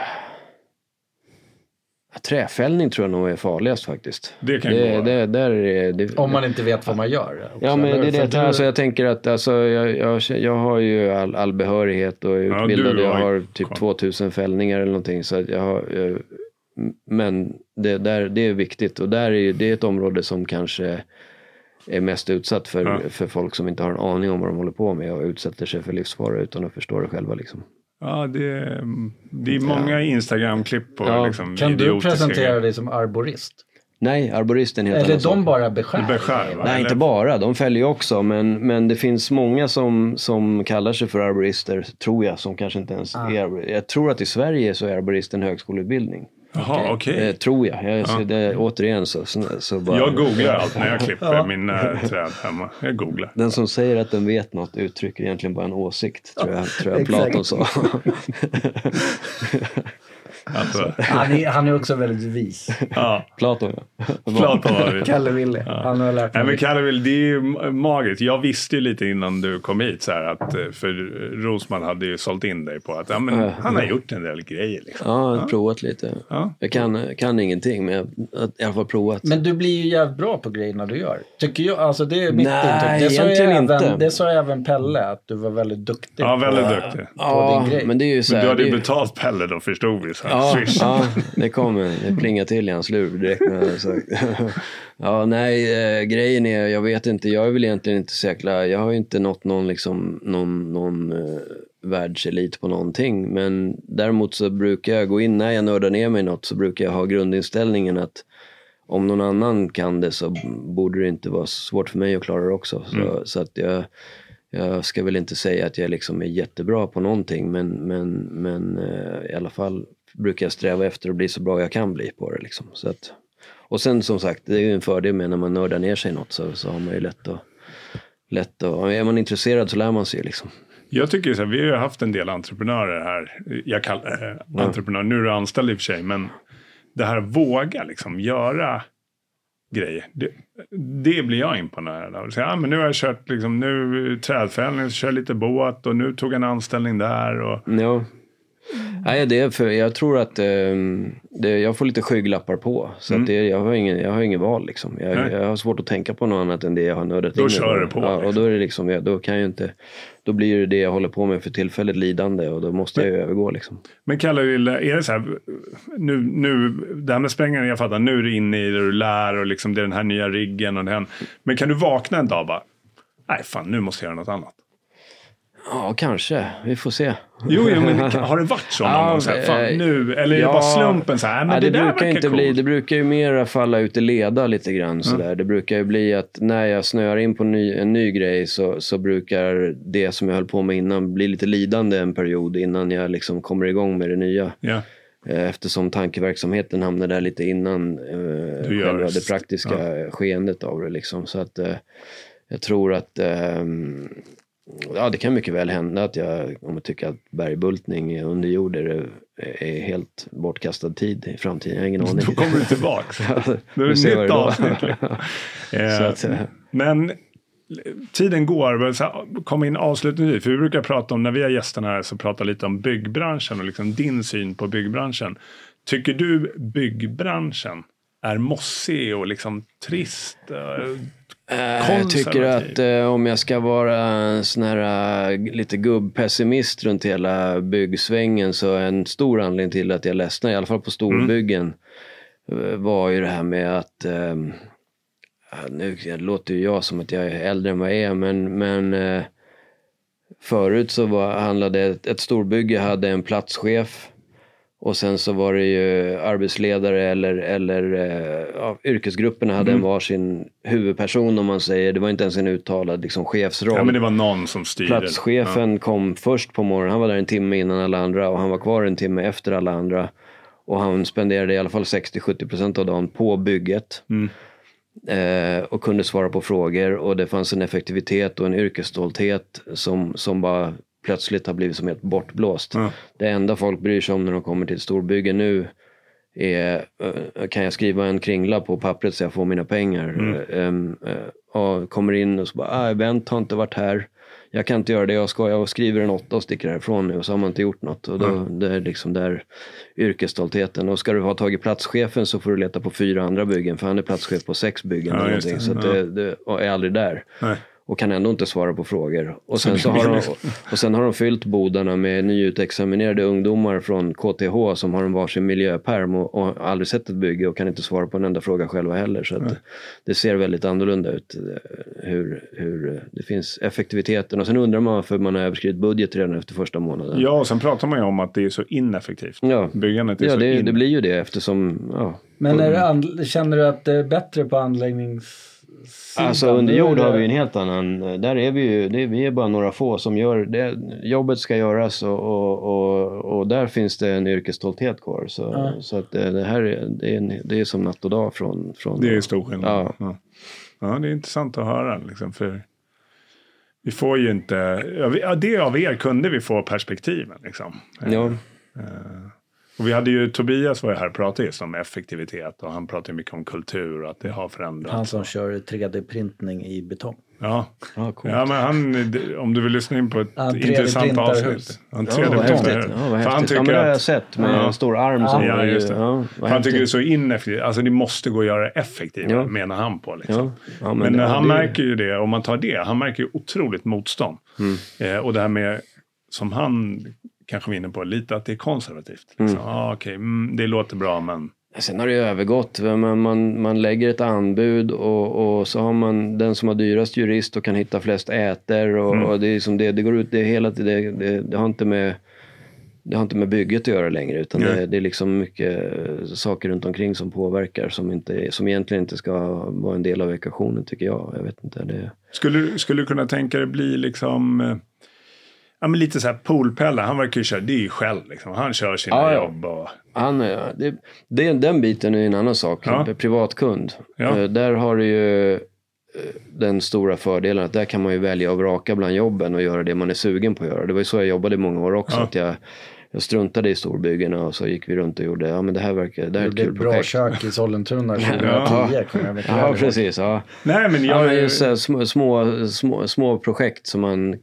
Träfällning tror jag nog är farligast faktiskt. Det kan det, gå. det, där är det, Om man inte vet vad man gör. också, Ja men det det, du- alltså, jag tänker att alltså, jag, jag, jag har ju all, all behörighet och är Ja, utbildad. du jag har typ koll. 2000 fällningar eller någonting. Så att jag har, eh, men det, där, det är viktigt och där är, det är ett område som kanske är mest utsatt för, Ja. för folk som inte har en aning om vad de håller på med och utsätter sig för livsfara utan att förstå det själva. Liksom. Ja, det, det är många Instagram-klipp på Ja. liksom, Kan du presentera grejer. dig som arborist? Nej, arboristen heter Eller de bara beskär? Beskär? Nej, Eller? inte bara. De fäller ju också. Men, men det finns många som, som kallar sig för arborister, tror jag, som kanske inte ens Ah. är arborister. Jag tror att i Sverige så är arborist en högskoleutbildning. Jaha, okej. Eh, tror jag. jag ser det, återigen så, så, så bara, Jag googlar allt när jag klipper Ja. mina träd hemma. Jag googlar. Den som säger att den vet något uttrycker egentligen bara en åsikt, tror jag, tror jag. Platon sa. Alltså, Han är, han är också väldigt vis. ja, Platon, ja. Platon var det. Kalle Wille. Han har lärt Nej mig. men Kalle, Will, det är ju magiskt. Jag visste ju lite innan du kom hit så här att eh, för Rosman hade ju sålt in dig på att ja, men han har gjort en del grejer. Liksom. Ja, jag har provat lite. Ja. Jag kan, kan ingenting, men jag har i alla fall provat. Men du blir ju jävligt bra på grejerna du gör. Tycker jag. Alltså det är mitt Nej, intryck. Det egentligen även, inte. det sa även Pelle, att du var väldigt duktig. Ja, väldigt på, duktig. på ja, din grej. men det är ju så Men här, du hade det ju betalt Pelle då förstod vi. Så här, Ja, ja, det kommer. Det plingar till i hans lur direkt när jag sagt. Ja, nej, eh, grejen är, jag vet inte, jag är väl egentligen inte så jäkla, jag har ju inte nått någon liksom, någon, någon eh, världselit på någonting. Men däremot så brukar jag gå in, när jag nördar ner mig i något, så brukar jag ha grundinställningen att om någon annan kan det så borde det inte vara svårt för mig att klara det också. Så, så att jag, jag ska väl inte säga att jag liksom är jättebra på någonting, men, men, men eh, i alla fall brukar jag sträva efter att bli så bra jag kan bli på det. Liksom. Så att, och sen som sagt, det är ju en fördel med när man nördar ner sig i något så, så har man ju lätt att, lätt att, är man intresserad så lär man sig ju liksom. Jag tycker så här, vi har ju haft en del entreprenörer här. Jag kallar äh, entreprenör, nu är du anställd i och för sig, men det här våga liksom göra grejer. Det, det blir jag imponerad av. Så, ja, men nu har jag kört liksom, nu trädfällning, så kör lite båt och nu tog jag en anställning där. Och, Ja. Nej, det är för, jag tror att, ehm, det, jag får lite skygglappar på. Så Mm. det, jag, har ingen, jag har ingen val liksom. Nej. Jag, jag har svårt att tänka på något annat än det jag har nördat Då in kör du på, Ja, liksom. och då är det liksom, ja, då kan jag inte, då blir det det jag håller på med för tillfället lidande och då måste jag ju övergå liksom. Men Kalle, är det så här, nu, nu, det här med sprängaren, jag fattar, nu är du inne i det du lär och liksom det är den här nya riggen och den. Men kan du vakna en dag och bara, nej fan, nu måste jag göra något annat. Ja, kanske. Vi får se. Jo, jo men har det varit så någon Ja, gång? Så här, fan, eh, nu, eller är det bara slumpen så här, men ja, det, det, där brukar inte bli, Det brukar ju mera falla ut i leda lite grann sådär. Det brukar ju bli att när jag snöar in på ny, en ny grej så, så brukar det som jag höll på med innan bli lite lidande en period innan jag liksom kommer igång med det nya. Ja. Eh, Eftersom tankeverksamheten hamnar där lite innan eh, själva det. praktiska skeendet av det. Liksom. Så att eh, jag tror att ehm, ja, det kan mycket väl hända att jag, om jag tycker att bergbultning under jord är, är helt bortkastad tid i framtiden. Jag har ingen aning. Då kommer du tillbaks. Då är det nytt avsnitt. liksom. Eh, att, eh, Men tiden går. kom in avslutningsvis. För vi brukar prata om, när vi har gästerna här, så prata lite om byggbranschen och liksom din syn på byggbranschen. Tycker du byggbranschen är mossig och liksom trist? Eh, Eh, Jag tycker att eh, om jag ska vara sån här eh, lite gubbpessimist runt hela byggsvängen så en stor anledning till att jag ledsnar, i alla fall på storbyggen, eh, var ju det här med att ja, nu låter ju jag som att jag är äldre än vad jag är, men, men eh, förut så var, handlade ett, ett storbygge hade en platschef och sen så var det ju arbetsledare eller, eller eh, ja, yrkesgrupperna hade Mm. en varsin huvudperson om man säger. Det var inte ens en uttalad liksom, chefsroll. Ja, men det var någon som styrde. Platschefen kom först på morgonen. Han var där en timme innan alla andra och han var kvar en timme efter alla andra. Och han spenderade i alla fall 60-70% av dagen på bygget. Mm. Eh, och kunde svara på frågor och det fanns en effektivitet och en yrkesstolthet som, som bara plötsligt har blivit som helt bortblåst. Ja. Det enda folk bryr sig om när de kommer till ett storbygge nu är, eh, kan jag skriva en kringla på pappret så jag får mina pengar? Mm. och kommer in och så bara, ah, event har inte varit här. Jag kan inte göra det jag ska. Jag skriver en åtta och sticker härifrån nu och så har man inte gjort något. Och då, det är liksom där yrkesstoltheten. Och ska du ha tagit platschefen så får du leta på fyra andra byggen för han är platschef på sex byggen. Ja, eller någonting. det. Så Ja. det, det är aldrig där. Nej. Och kan ändå inte svara på frågor. Och sen, så har de, och sen har de fyllt bodarna med nyutexaminerade ungdomar från KTH som har en varsin miljöperm och, och aldrig sett ett bygge och kan inte svara på en enda fråga själva heller. Så att det ser väldigt annorlunda ut eh, hur, hur eh, det finns effektiviteten. Och sen undrar man varför man har överskridit budget redan efter första månaden. Ja, och sen pratar man ju om att det är så ineffektivt. Ja. Byggandet är Ja, så det, in... det blir ju det eftersom, ja. Men är det känner du att det är bättre på anläggningssidan? Alltså under jord har vi en helt annan, där är vi ju, det är, vi är bara några få som gör det. Jobbet ska göras och, och, och, och där finns det en yrkesstolthet kvar. Så, Ja. så att det, det här är, det är, en, det är som natt och dag från... från Det är stor skillnad. Ja. Ja. ja, det är intressant att höra. Liksom, för vi får ju inte... Ja, det av er kunde vi få perspektiven. Liksom. Ja, Eh, och vi hade ju, Tobias var ju här och pratade just om effektivitet och han pratade mycket om kultur och att det har förändrats. Han som kör 3D-printning i betong. Ja. ja, coolt. ja, men han, om du vill lyssna in på ett Han 3D intressant avsnitt. Han Ja, 3D vad printar häftigt. hus. Ja, vad För han. Ja, tycker men det har jag att, sett med Ja. en stor arm som... Ja, just det. Ja, han tycker det är så ineffektivt. Alltså det måste gå att göra effektivare Ja. menar han på. Liksom. Ja, ja, Men, ja, han det- märker ju det, om man tar det, han märker ju otroligt motstånd. Mm. Eh, och det här med, som han kanske var inne på, lite att det är konservativt. Liksom. Ah, okej, mm, det låter bra men... Sen har det ju övergått. Man, man, man lägger ett anbud och, och så har man den som har dyrast jurist och kan hitta flest äter. Och, och det, är som det, det går ut, det, är hela, det, det, det, har inte med, det har inte med bygget att göra längre. Utan det, det är liksom mycket eh, saker runt omkring som påverkar. Som, inte, är- som egentligen inte ska vara en del av ekvationen tycker jag. Jag vet inte. Det, Skulle, skulle du kunna tänka dig bli liksom... Ja, men lite så här poolpelle. Han verkar ju köra, det är ju själv liksom. Han kör sina Ja, jobb och... Han, det, det, den biten är en annan sak. Ja. Privatkund. Ja. Eh, Där har du ju eh, den stora fördelen att där kan man ju välja och vraka bland jobben och göra det man är sugen på att göra. Det var ju så jag jobbade i många år också. Att jag, jag struntade i storbyggena och så gick vi runt och gjorde, ja men det här verkar, det här är Det ett kul ett bra projekt. kök i Sollentuna 2010. Ja. jag Ja, precis. Ja. Nej, men Ja, jag... men just små, små, små, projekt som man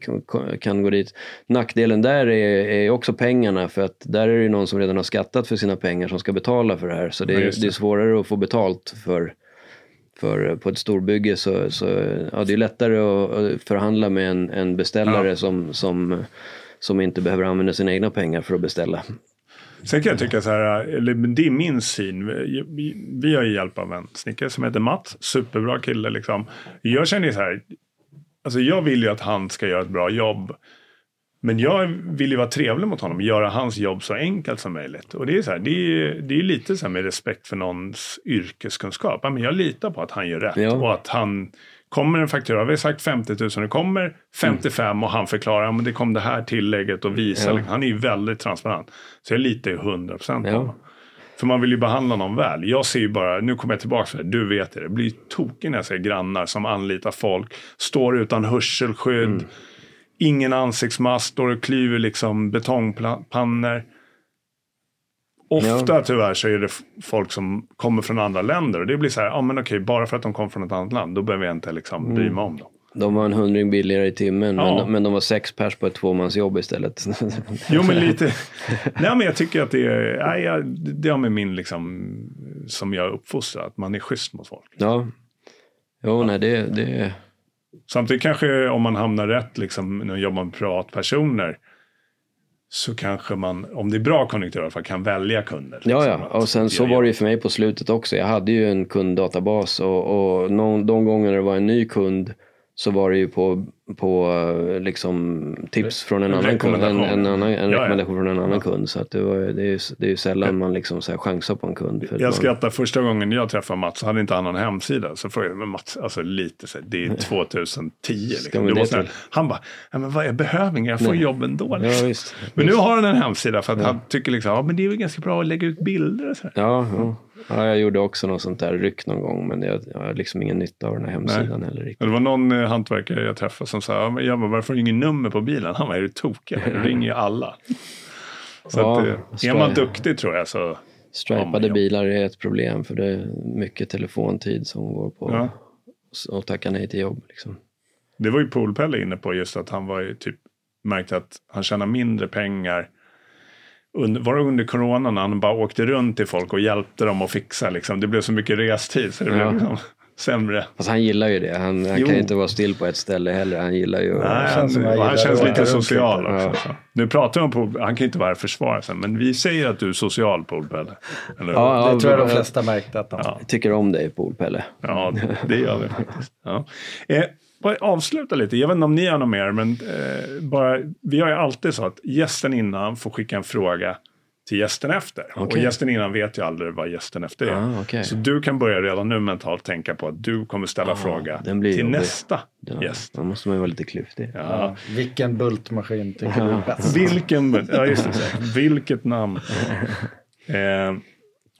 kan- gå dit. Nackdelen där är, är också pengarna för att där är det ju någon som redan har skattat för sina pengar som ska betala för det här. Så det Ja, är, just det är det. svårare att få betalt för, för på ett storbygge så, så ja, det är lättare att att förhandla med en, en beställare Ja. som, som, som inte behöver använda sina egna pengar för att beställa. Sen kan jag tycka så här, eller det är min syn. Vi, har ju hjälp av en snickare som heter Mats, superbra kille liksom. Jag känner ju så här, alltså jag vill ju att han ska göra ett bra jobb. Men jag vill ju vara trevlig mot honom, göra hans jobb så enkelt som möjligt. Och det är så här, det är, det är lite så här med respekt för någons yrkeskunskap. Men jag litar på att han gör rätt Ja. och att han Kommer en faktura, vi har sagt 50 000, det kommer 55 och han förklarar, men det kom det här tillägget och visar. Ja. Han är ju väldigt transparent. Så jag litar ju 100 procent på honom. För man vill ju behandla någon väl. Jag ser ju bara, nu kommer jag tillbaka till det, du vet det. Det blir tokig när jag ser grannar som anlitar folk, står utan hörselskydd, Mm. ingen ansiktsmask, står och klyver liksom betongpannor. Ofta tyvärr så är det folk som kommer från andra länder och det blir så här, ja men okej, bara för att de kommer från ett annat land, då behöver jag inte liksom bry mig om dem. De var en hundring billigare i timmen men, Ja. de, men de var sex pers på ett tvåmansjobb istället. Jo men lite, nej men jag tycker att det är, nej, jag, det har med min liksom, som jag är uppfostrad, att man är schysst mot folk. ja. Jo, nej det, det Samtidigt kanske om man hamnar rätt liksom, när man jobbar med privatpersoner så kanske man, om det är bra konjunktur i alla fall, kan välja kunder. Ja, liksom, ja. att Och sen så var det ju för mig på slutet också. Jag hade ju en kunddatabas och, och någon, de gånger det var en ny kund så var det ju på, på liksom tips från en En annan kund. En, rekommendation. en, annan, en Ja, ja. rekommendation från en annan kund. Så att det, var, det, är, ju- det är ju sällan man liksom så här chansar på en kund. För att man, Jag skrattar första gången jag träffade Mats så hade inte han någon hemsida. Så frågade jag, men Mats, alltså lite så här, det är 2010 liksom. Det var så här, han bara, ja, men vad, jag behöver inga, jag får Nej. jobb ändå. liksom. Ja, visst. Men nu har han en hemsida för att han tycker liksom, ja men det är ju ganska bra att lägga ut bilder och så här. Ja, ja. ja, jag gjorde också något sånt där ryck någon gång men jag, jag har liksom ingen nytta av den här hemsidan heller. riktigt. Det var någon eh, hantverkare jag träffade som sa, ja, jag bara, varför har du ingen nummer på bilen? Han var, är du tokig? Jag ringer ju alla. Så Ja, att, eh, ska är man duktig tror jag så, Ja, Stripade men- bilar är ett problem för det är mycket telefontid som går på Ja. att tacka nej till jobb. Liksom. det var ju Polpelle inne på just att han var ju typ, märkte att han tjänar mindre pengar under, var det under corona när han bara åkte runt till folk och hjälpte dem att fixa liksom. Det blev så mycket restid så det Ja. blev liksom sämre. Fast han gillar ju det. Han, han kan ju inte vara still på ett ställe heller. Han gillar ju Nej, känns han, jag och han gillar känns lite social lite. också. Ja. Nu pratar vi om Pol, han kan inte vara här och försvara sig, men vi säger att du är social Polpelle. Eller? Ja, Det tror jag de flesta märkte att de... Ja. tycker om dig Pool-Pelle. Ja, det gör vi faktiskt. Ja. Eh, bara avsluta lite, jag vet inte om ni har något mer, men eh, bara, vi har ju alltid så att gästen innan får skicka en fråga till gästen efter. Och Okej. gästen innan vet ju aldrig vad gästen efter är. Ah, okej. Så du kan börja redan nu mentalt tänka på att du kommer ställa Ah, fråga den blir till jobbig. nästa Ja, gäst. Då måste man ju vara lite klyftig. Ja. Ja. Vilken bultmaskin tycker du är bäst? Vilken, ja just det, vilket namn. Eh,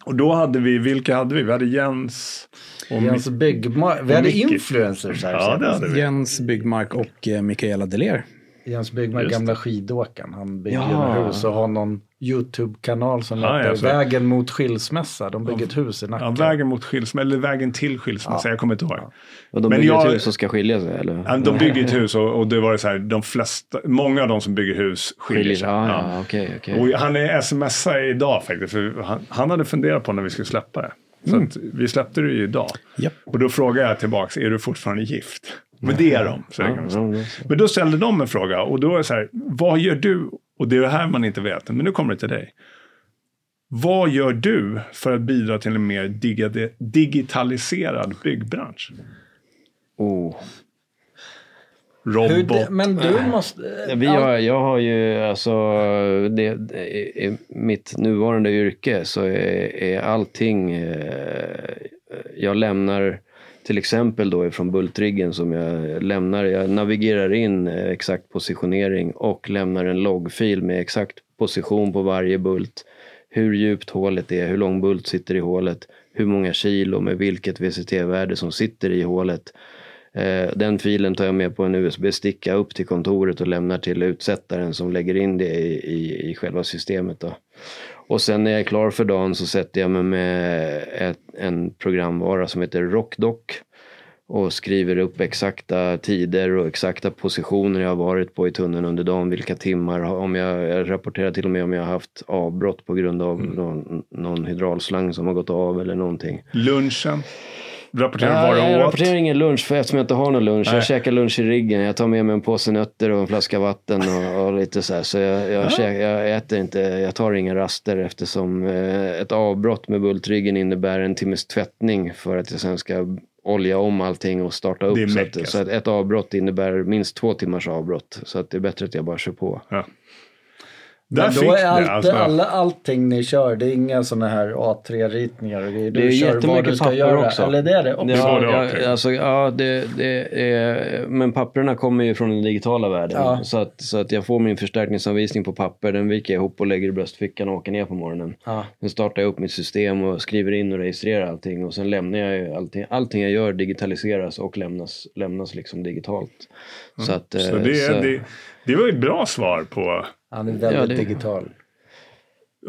och då hade vi, vilka hade vi? Vi hade Jens och Jens Byggmark. Vi hade Micke. influencers här. Ja, det hade vi. Jens Byggmark och eh, Mikaela Deler. Jens Byggmark, gamla skidåkaren. Han bygger Ja. hus och har någon YouTube-kanal som Ja, heter såg. Vägen mot skilsmässa. De bygger ett hus i Nacka. Ja, vägen mot skilsmässa, eller vägen till skilsmässa, jag kommer inte ihåg. Och de Men bygger jag- ett hus som ska skilja sig eller? Ja, De bygger ett hus och, och det var så här, de flesta, många av de som bygger hus skiljer Skiljer sig. Ja, Ja. ja, okej, okej. Och han är smsade idag faktiskt, för han, han hade funderat på när vi skulle släppa det. Så att vi släppte det ju idag. Japp. Och då frågade jag tillbaks, är du fortfarande gift? Men det är de. Så Ja, ja, ja. Men då ställde de en fråga och då är det så här, vad gör du? Och det är det här man inte vet, men nu kommer det till dig. Vad gör du för att bidra till en mer digitaliserad byggbransch? Oh. Robot. det, men du måste... Vi har, jag har ju alltså, det, det, i mitt nuvarande yrke så är, är allting, eh, jag lämnar till exempel då ifrån bultriggen som jag lämnar, jag navigerar in eh, exakt positionering och lämnar en loggfil med exakt position på varje bult. Hur djupt hålet är, hur lång bult sitter i hålet, hur många kilo med vilket VCT-värde som sitter i hålet. Eh, den filen tar jag med på en USB-sticka upp till kontoret och lämnar till utsättaren som lägger in det i, i, i själva systemet. Då. Och sen när jag är klar för dagen så sätter jag mig med ett, en programvara som heter RockDoc och skriver upp exakta tider och exakta positioner jag har varit på i tunneln under dagen, vilka timmar, om jag, jag rapporterar till och med om jag har haft avbrott på grund av någon, någon hydraulslang som har gått av eller någonting. Lunchen. Rapporterar Ja, vad jag du åt. rapporterar ingen lunch för eftersom jag inte har någon lunch. Nej. Jag käkar lunch i riggen. Jag tar med mig en påse nötter och en flaska vatten och, och lite så här. Så jag, jag, käk, jag äter inte, jag tar inga raster eftersom eh, ett avbrott med bultriggen innebär en timmes tvättning för att jag sen ska olja om allting och starta upp. Så att, så att ett avbrott innebär minst två timmars avbrott. Så att det är bättre att jag bara kör på. Ja. Där Men då är allt, alltså. alla, allting ni kör, det är inga sådana här A3-ritningar och grejer. Du Det är kör vad jättemycket du ska papper göra. också. Eller det är det också. Ja, det Ja, alltså, ja det, det är, men papperna kommer ju från den digitala världen. Ja. Så, att, så att jag får min förstärkningsanvisning på papper, den viker jag ihop och lägger i bröstfickan och åker ner på morgonen. Ja. Sen startar jag upp mitt system och skriver in och registrerar allting och sen lämnar jag ju allting. Allting jag gör digitaliseras och lämnas, lämnas liksom digitalt. Så, att, Så eh, det, så- det, det var ju ett bra svar på. Han är väldigt Ja, det- digital.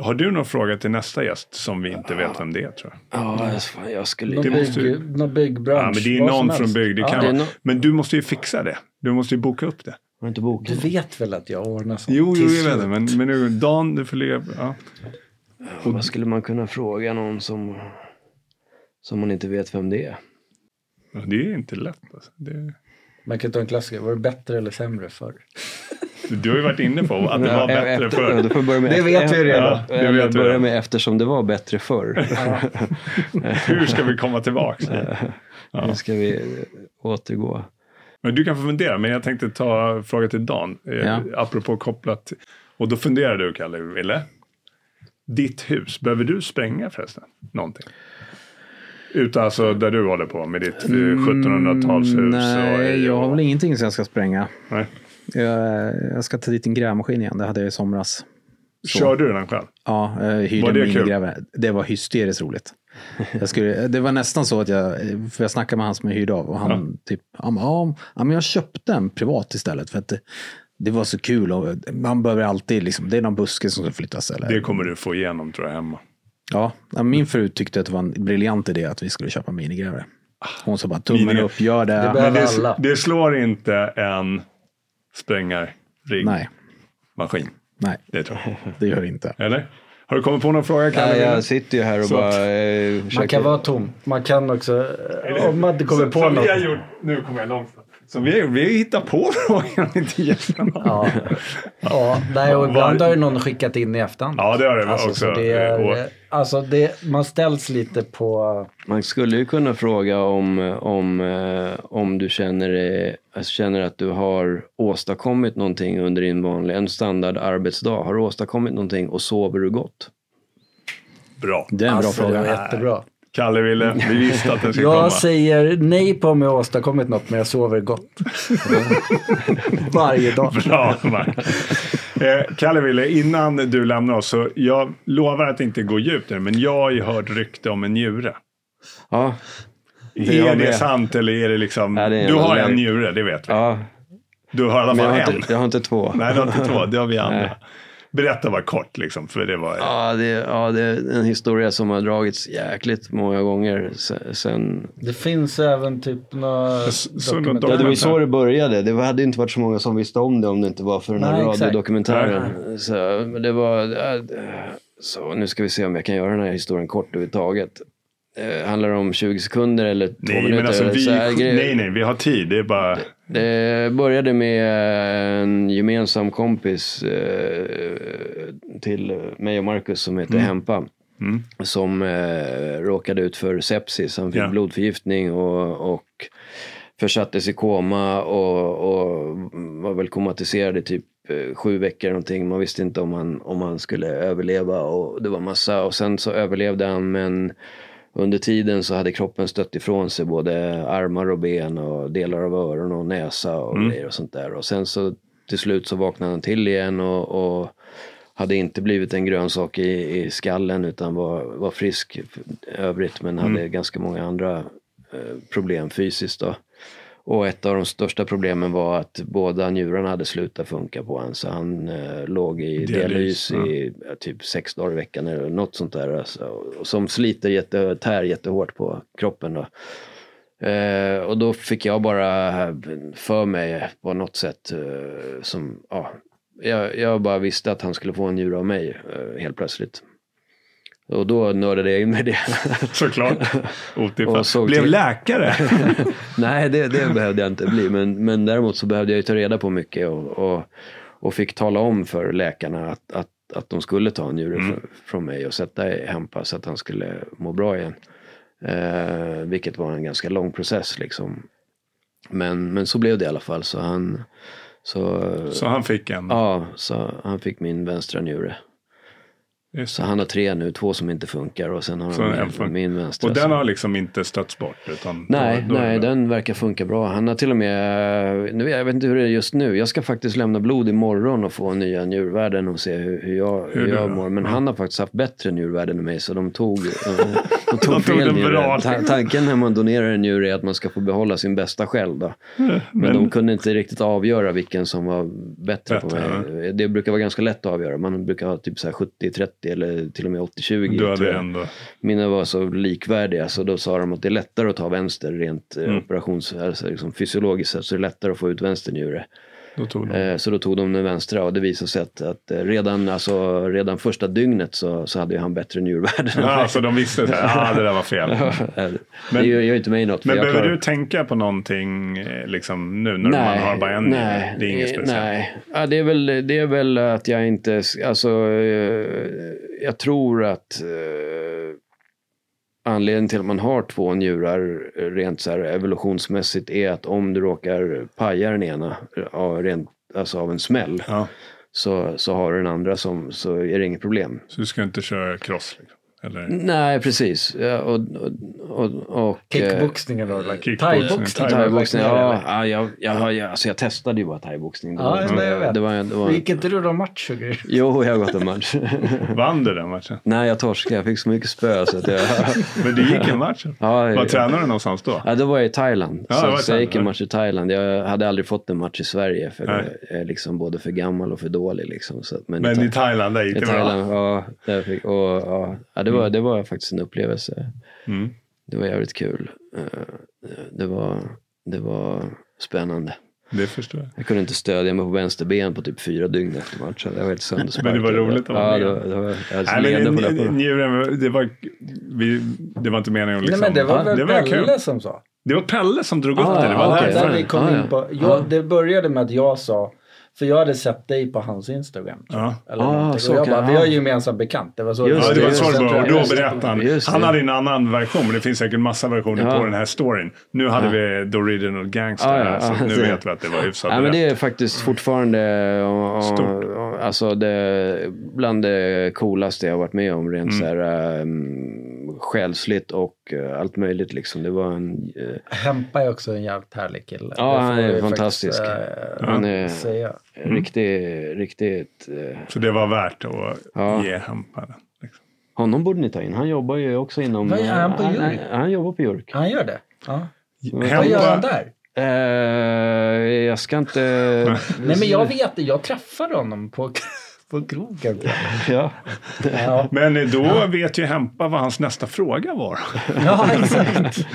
Har du någon fråga till nästa gäst som vi inte vet vem det är tror jag? Ja, jag- fan, jag skulle... Någon, måste bygg, någon byggbransch. Ja, men det är någon från. Det Ja, kan no- Men du måste ju fixa det. Du måste ju boka upp det. Har du inte bokat? Du vet väl att jag ordnar sånt? Jo, jo, jag vet det. Men, men nu, Dan, du får leva. Ja. Vad skulle man kunna fråga någon som, som man inte vet vem det är? Ja, Det är inte lätt. Alltså. Det, Man kan ta en klassiker. Var det bättre eller sämre förr? Du har ju varit inne på att det var Ja, bättre efter- ja, förr. du får börja med Det vet vi redan. Ja, det Eller vet börja med eftersom det var bättre förr. Hur ska vi komma tillbaka? Nu ska vi återgå. Men du kan få fundera, men jag tänkte ta fråga till Dan. Eh, Ja. Apropå kopplat. Och då funderar du, Kalle, Ville. Ditt hus, behöver du spränga förresten? Någonting? Utan alltså där du håller på med ditt eh, 1700-talshus. Mm, Nej, jag har väl ingenting som jag ska spränga. Nej. Jag, jag ska ta dit en grävmaskin igen. Det hade jag i somras. Kör du den själv? Ja, jag hyrde Var det en minigrävare. Det var hysteriskt roligt. Jag skulle, det var nästan så att jag, för jag snackade med han som jag hyrde av och han typ, han bara, ja, ja, men jag köpte en privat istället för att det, det var så kul och man behöver alltid liksom, det är någon buske som ska flyttas eller. Det kommer du få igenom tror jag hemma. Ja, min fru tyckte att det var en briljant idé att vi skulle köpa minigrävare. Hon sa bara tummen Mini- upp, gör det. Det Men det, alla. det slår inte en sprängarrigg Nej, maskin. nej, Det tror jag. det gör det inte. Eller? Har du kommit på någon fråga Kalle? Nej, jag sitter ju här och Så- bara eh, Man försöker... kan vara tom. Man kan också, om man inte kommer på något. Nu kommer jag långt. Så vi, vi hittar på frågan inte gästerna. Ja. ja, nej, och ibland har ju någon skickat in i efterhand. Ja, det har det Alltså, också. så det är, alltså det, man ställs lite på... Man skulle ju kunna fråga om, om, eh, om du känner, alltså känner att du har åstadkommit någonting under din vanliga, en standard arbetsdag. Har du åstadkommit någonting och sover du gott? Bra. Det är en bra alltså, det var fråga. jättebra. Kalle ville, vi visste att den skulle komma. Jag säger nej på om jag har åstadkommit något, men jag sover gott. Varje dag. Bra, Mark. Eh, Kalle ville, innan du lämnar oss, så jag lovar att inte gå djupt det, men jag har ju hört rykte om en njure. Ja, är jag det sant eller är det liksom... Ja, det är du har en- njure, det vet vi. ja Du har i alla men jag fall har, en. inte, jag har inte två. Nej, du har inte två. Det har vi andra. Nej. Berätta bara kort, liksom, för det var... Ja det, ja, det är en historia som har dragits jäkligt många gånger se- sen... Det finns även typ några något Ja, det var så det började. Det hade inte varit så många som visste om det om det inte var för den här Nej, radiodokumentären. Så, men det var... Så nu ska vi se om jag kan göra den här historien kort överhuvudtaget. Eh, handlar det om 20 sekunder eller två Nej, minuter? men alltså vi... Nej, nej, vi har tid. Det är bara... Det började med en gemensam kompis eh, till mig och Marcus som heter Hempa. Som eh, råkade ut för sepsis. Han fick Ja. blodförgiftning och, och försattes i koma och, och var väl komatiserad i typ eh, sju veckor någonting. Man visste inte om han, om han skulle överleva och det var massa. Och sen så överlevde han men under tiden så hade kroppen stött ifrån sig både armar och ben och delar av öron och näsa och grejer och sånt där. Och sen så till slut så vaknade han till igen och, och hade inte blivit en grönsak i, i skallen utan var, var frisk övrigt men hade ganska många andra eh, problem fysiskt då. Och ett av de största problemen var att båda njurarna hade slutat funka på honom. Så han eh, låg i Dialys, dialys i ja, typ sex dagar i veckan eller något sånt där. Alltså, och som sliter jätte, tär jättehårt på kroppen. Då. Eh, och då fick jag bara för mig på något sätt eh, som, ja, jag, jag bara visste att han skulle få en njure av mig eh, helt plötsligt. Och då nördade jag in med det. Såklart. Och såg Blev till- läkare. Nej, det, det behövde jag inte bli. Men, men däremot så behövde jag ju ta reda på mycket och, och, och fick tala om för läkarna att, att, att de skulle ta en njure från, från mig och sätta i Hempa så att han skulle må bra igen. Eh, vilket var en ganska lång process liksom. Men, men så blev det i alla fall. Så han, så, Så han fick en. ja, så han fick min vänstra njure. Så han har tre nu, två som inte funkar och sen har Så han min, min vänstra. Och den har liksom inte stötts bort? Utan Nej, då, då nej den verkar funka bra. Han har till och med, nu, jag vet inte hur det är just nu, jag ska faktiskt lämna blod imorgon och få nya njurvärden och se hur, hur jag, hur jag mår. Men Ja. han har faktiskt haft bättre njurvärden än mig så de tog, de tog De fel njure. Ta, tanken när man donerar en njure är att man ska få behålla sin bästa själv. Då. Men, de kunde inte riktigt avgöra vilken som var bättre, på Bättre, mig. Det brukar vara ganska lätt att avgöra. Man brukar ha typ så här 70-30 eller till och med 80-20. Du hade ändå... Mina var så likvärdiga så då sa de att det är lättare att ta vänster rent Mm. mm. operations, alltså liksom fysiologiskt sett så är det lättare att få ut vänster njure. Då tog de. Eh, så då tog de den vänstra och det visade sig att, att eh, redan, alltså, redan första dygnet så, så hade han bättre njurvärden. Ja, så de visste att ah, det där var fel. det gör, inte mig något. Men behöver klarar- du tänka på någonting eh, liksom, nu när man har bara en nej, Det är inget speciellt. Nej, ja, det, är väl, det är väl att jag inte, alltså jag tror att anledningen till att man har två njurar eh, rent så här evolutionsmässigt är att om du råkar paja den ena eh, ja, rent, alltså av en smäll Ja, så, så har du den andra som, så är det inget problem. så du ska inte köra cross? Liksom. Eller? Nej, precis. Ja, och, och, och, och, eh, Kickboxningen då? Like, Kickboxning, thaiboxning? Thaiboxning, Thai ja, ja, jag, jag, jag, alltså jag testade ju bara thaiboxning. Det Ja, var- det jag vet. det var, det var, Gick inte du någon match? Jo, jag har gått en match. Vann du den matchen? Nej, jag torskade. Jag fick så mycket spö så att jag... Men du gick en match? Ja, Var tränade du någonstans då? Ja, då var jag i Thailand. Ja, det var i så, så jag gick en Thailand. match i Thailand. Jag hade aldrig fått en match i Sverige för Nej. jag är liksom både för gammal och för dålig. Liksom. Så, men Men i, i Thailand, där gick det bra? Thailand, ja, där fick, och, ja, ja, det, var, det var faktiskt en upplevelse. Mm. Det var jävligt kul. Eh, Det var, det var spännande. Det förstår jag. Jag kunde inte stödja mig på vänster ben på typ fyra dygn efter matchen. Jag var helt söndersparkad. Men det var roligt att vara ja, med. det var, det Nej, men på njuren, det var, vi, det var inte meningen att liksom... Nej men det var väl det var Pelle kul. som sa. Det var Pelle som drog upp Ah, det. Det var okej. därför. Där vi kom Ah, ja. in på. Jag, Ah. Det började med att jag sa, för jag hade sett dig på hans Instagram. Ja. Eller Ah, så och jag kan- bara, vi ah. har ju gemensam bekant. Det var så Just Ja, det var det, så just det var. Och då berättade han. Just Han det. hade en annan version, men det finns säkert massa versioner Ja. på den här storyn. Nu hade vi The Original Gangster ja, här, så ja, nu vet vi att det var hyfsat Ja, men det är faktiskt fortfarande och, och, Stort. och, alltså det, bland det coolaste jag har varit med om rent Mm. så här um, själsligt och eh, allt möjligt liksom. Det var en, eh, Hempa är också en jävligt härlig kille. Ja, Det han är fantastisk. faktiskt, eh, han är säga. riktigt, riktigt eh, Så det var värt att Ja. ge Hampa den. Liksom. honom borde ni ta in. Han jobbar ju också inom... Vad gör han på eh, Jurk? Han, han jobbar på Jurk. Han gör det? Ja. Vad Hempa- gör han där? Eh, jag ska inte... Nej men jag vet det, jag träffade honom på, på krogen. ja. Ja, Men då vet ju Hempa vad hans nästa fråga var. ja exakt.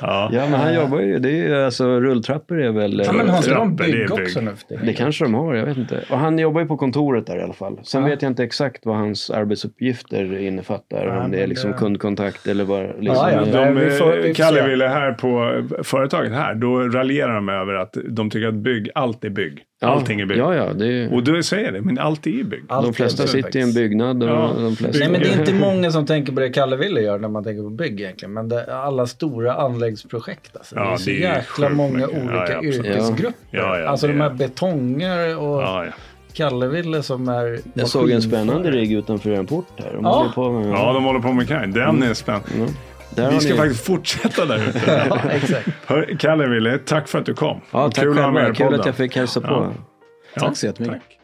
Ja. ja, men han jobbar ju... Det är ju alltså rulltrappor är väl... Ja, men har inte de bygg också nu? Det kanske de har, jag vet inte. Och han jobbar ju på kontoret där i alla fall. Sen Ja. vet jag inte exakt vad hans arbetsuppgifter innefattar. Ja, om det är liksom det- kundkontakt eller vad. Liksom. Ja, ja, De, Nej, vi får- vi får Kalle ville här på företaget här, då raljerar de över att de tycker att bygg, allt är bygg. Allting är bygg. Ja, ja. Det är, Och du säger det, men allt är ju bygg. Allt de flesta sitter i en byggnad och Ja. de flesta... Nej men det är inte många som tänker på det Kalle ville göra när man tänker på bygg egentligen. Men det är alla stora anläggsprojekt alltså. Ja, det är så det är jäkla många mycket. Olika ja, yrkesgrupper. Ja, ja, alltså de här är- betongare och Ja, ja. Kalle ville som är Jag såg en spännande rigg utanför en port här. De Ja. håller på med... ja, de håller på med kaj. Den är spännande. Ja. Där Vi ska ni- faktiskt fortsätta där ute. Ja, exakt. Hör, Kalle Ville, tack för att du kom. Ja, tack kul själva. Kul att jag fick hälsa på. Ja. Tack så jättemycket. tack.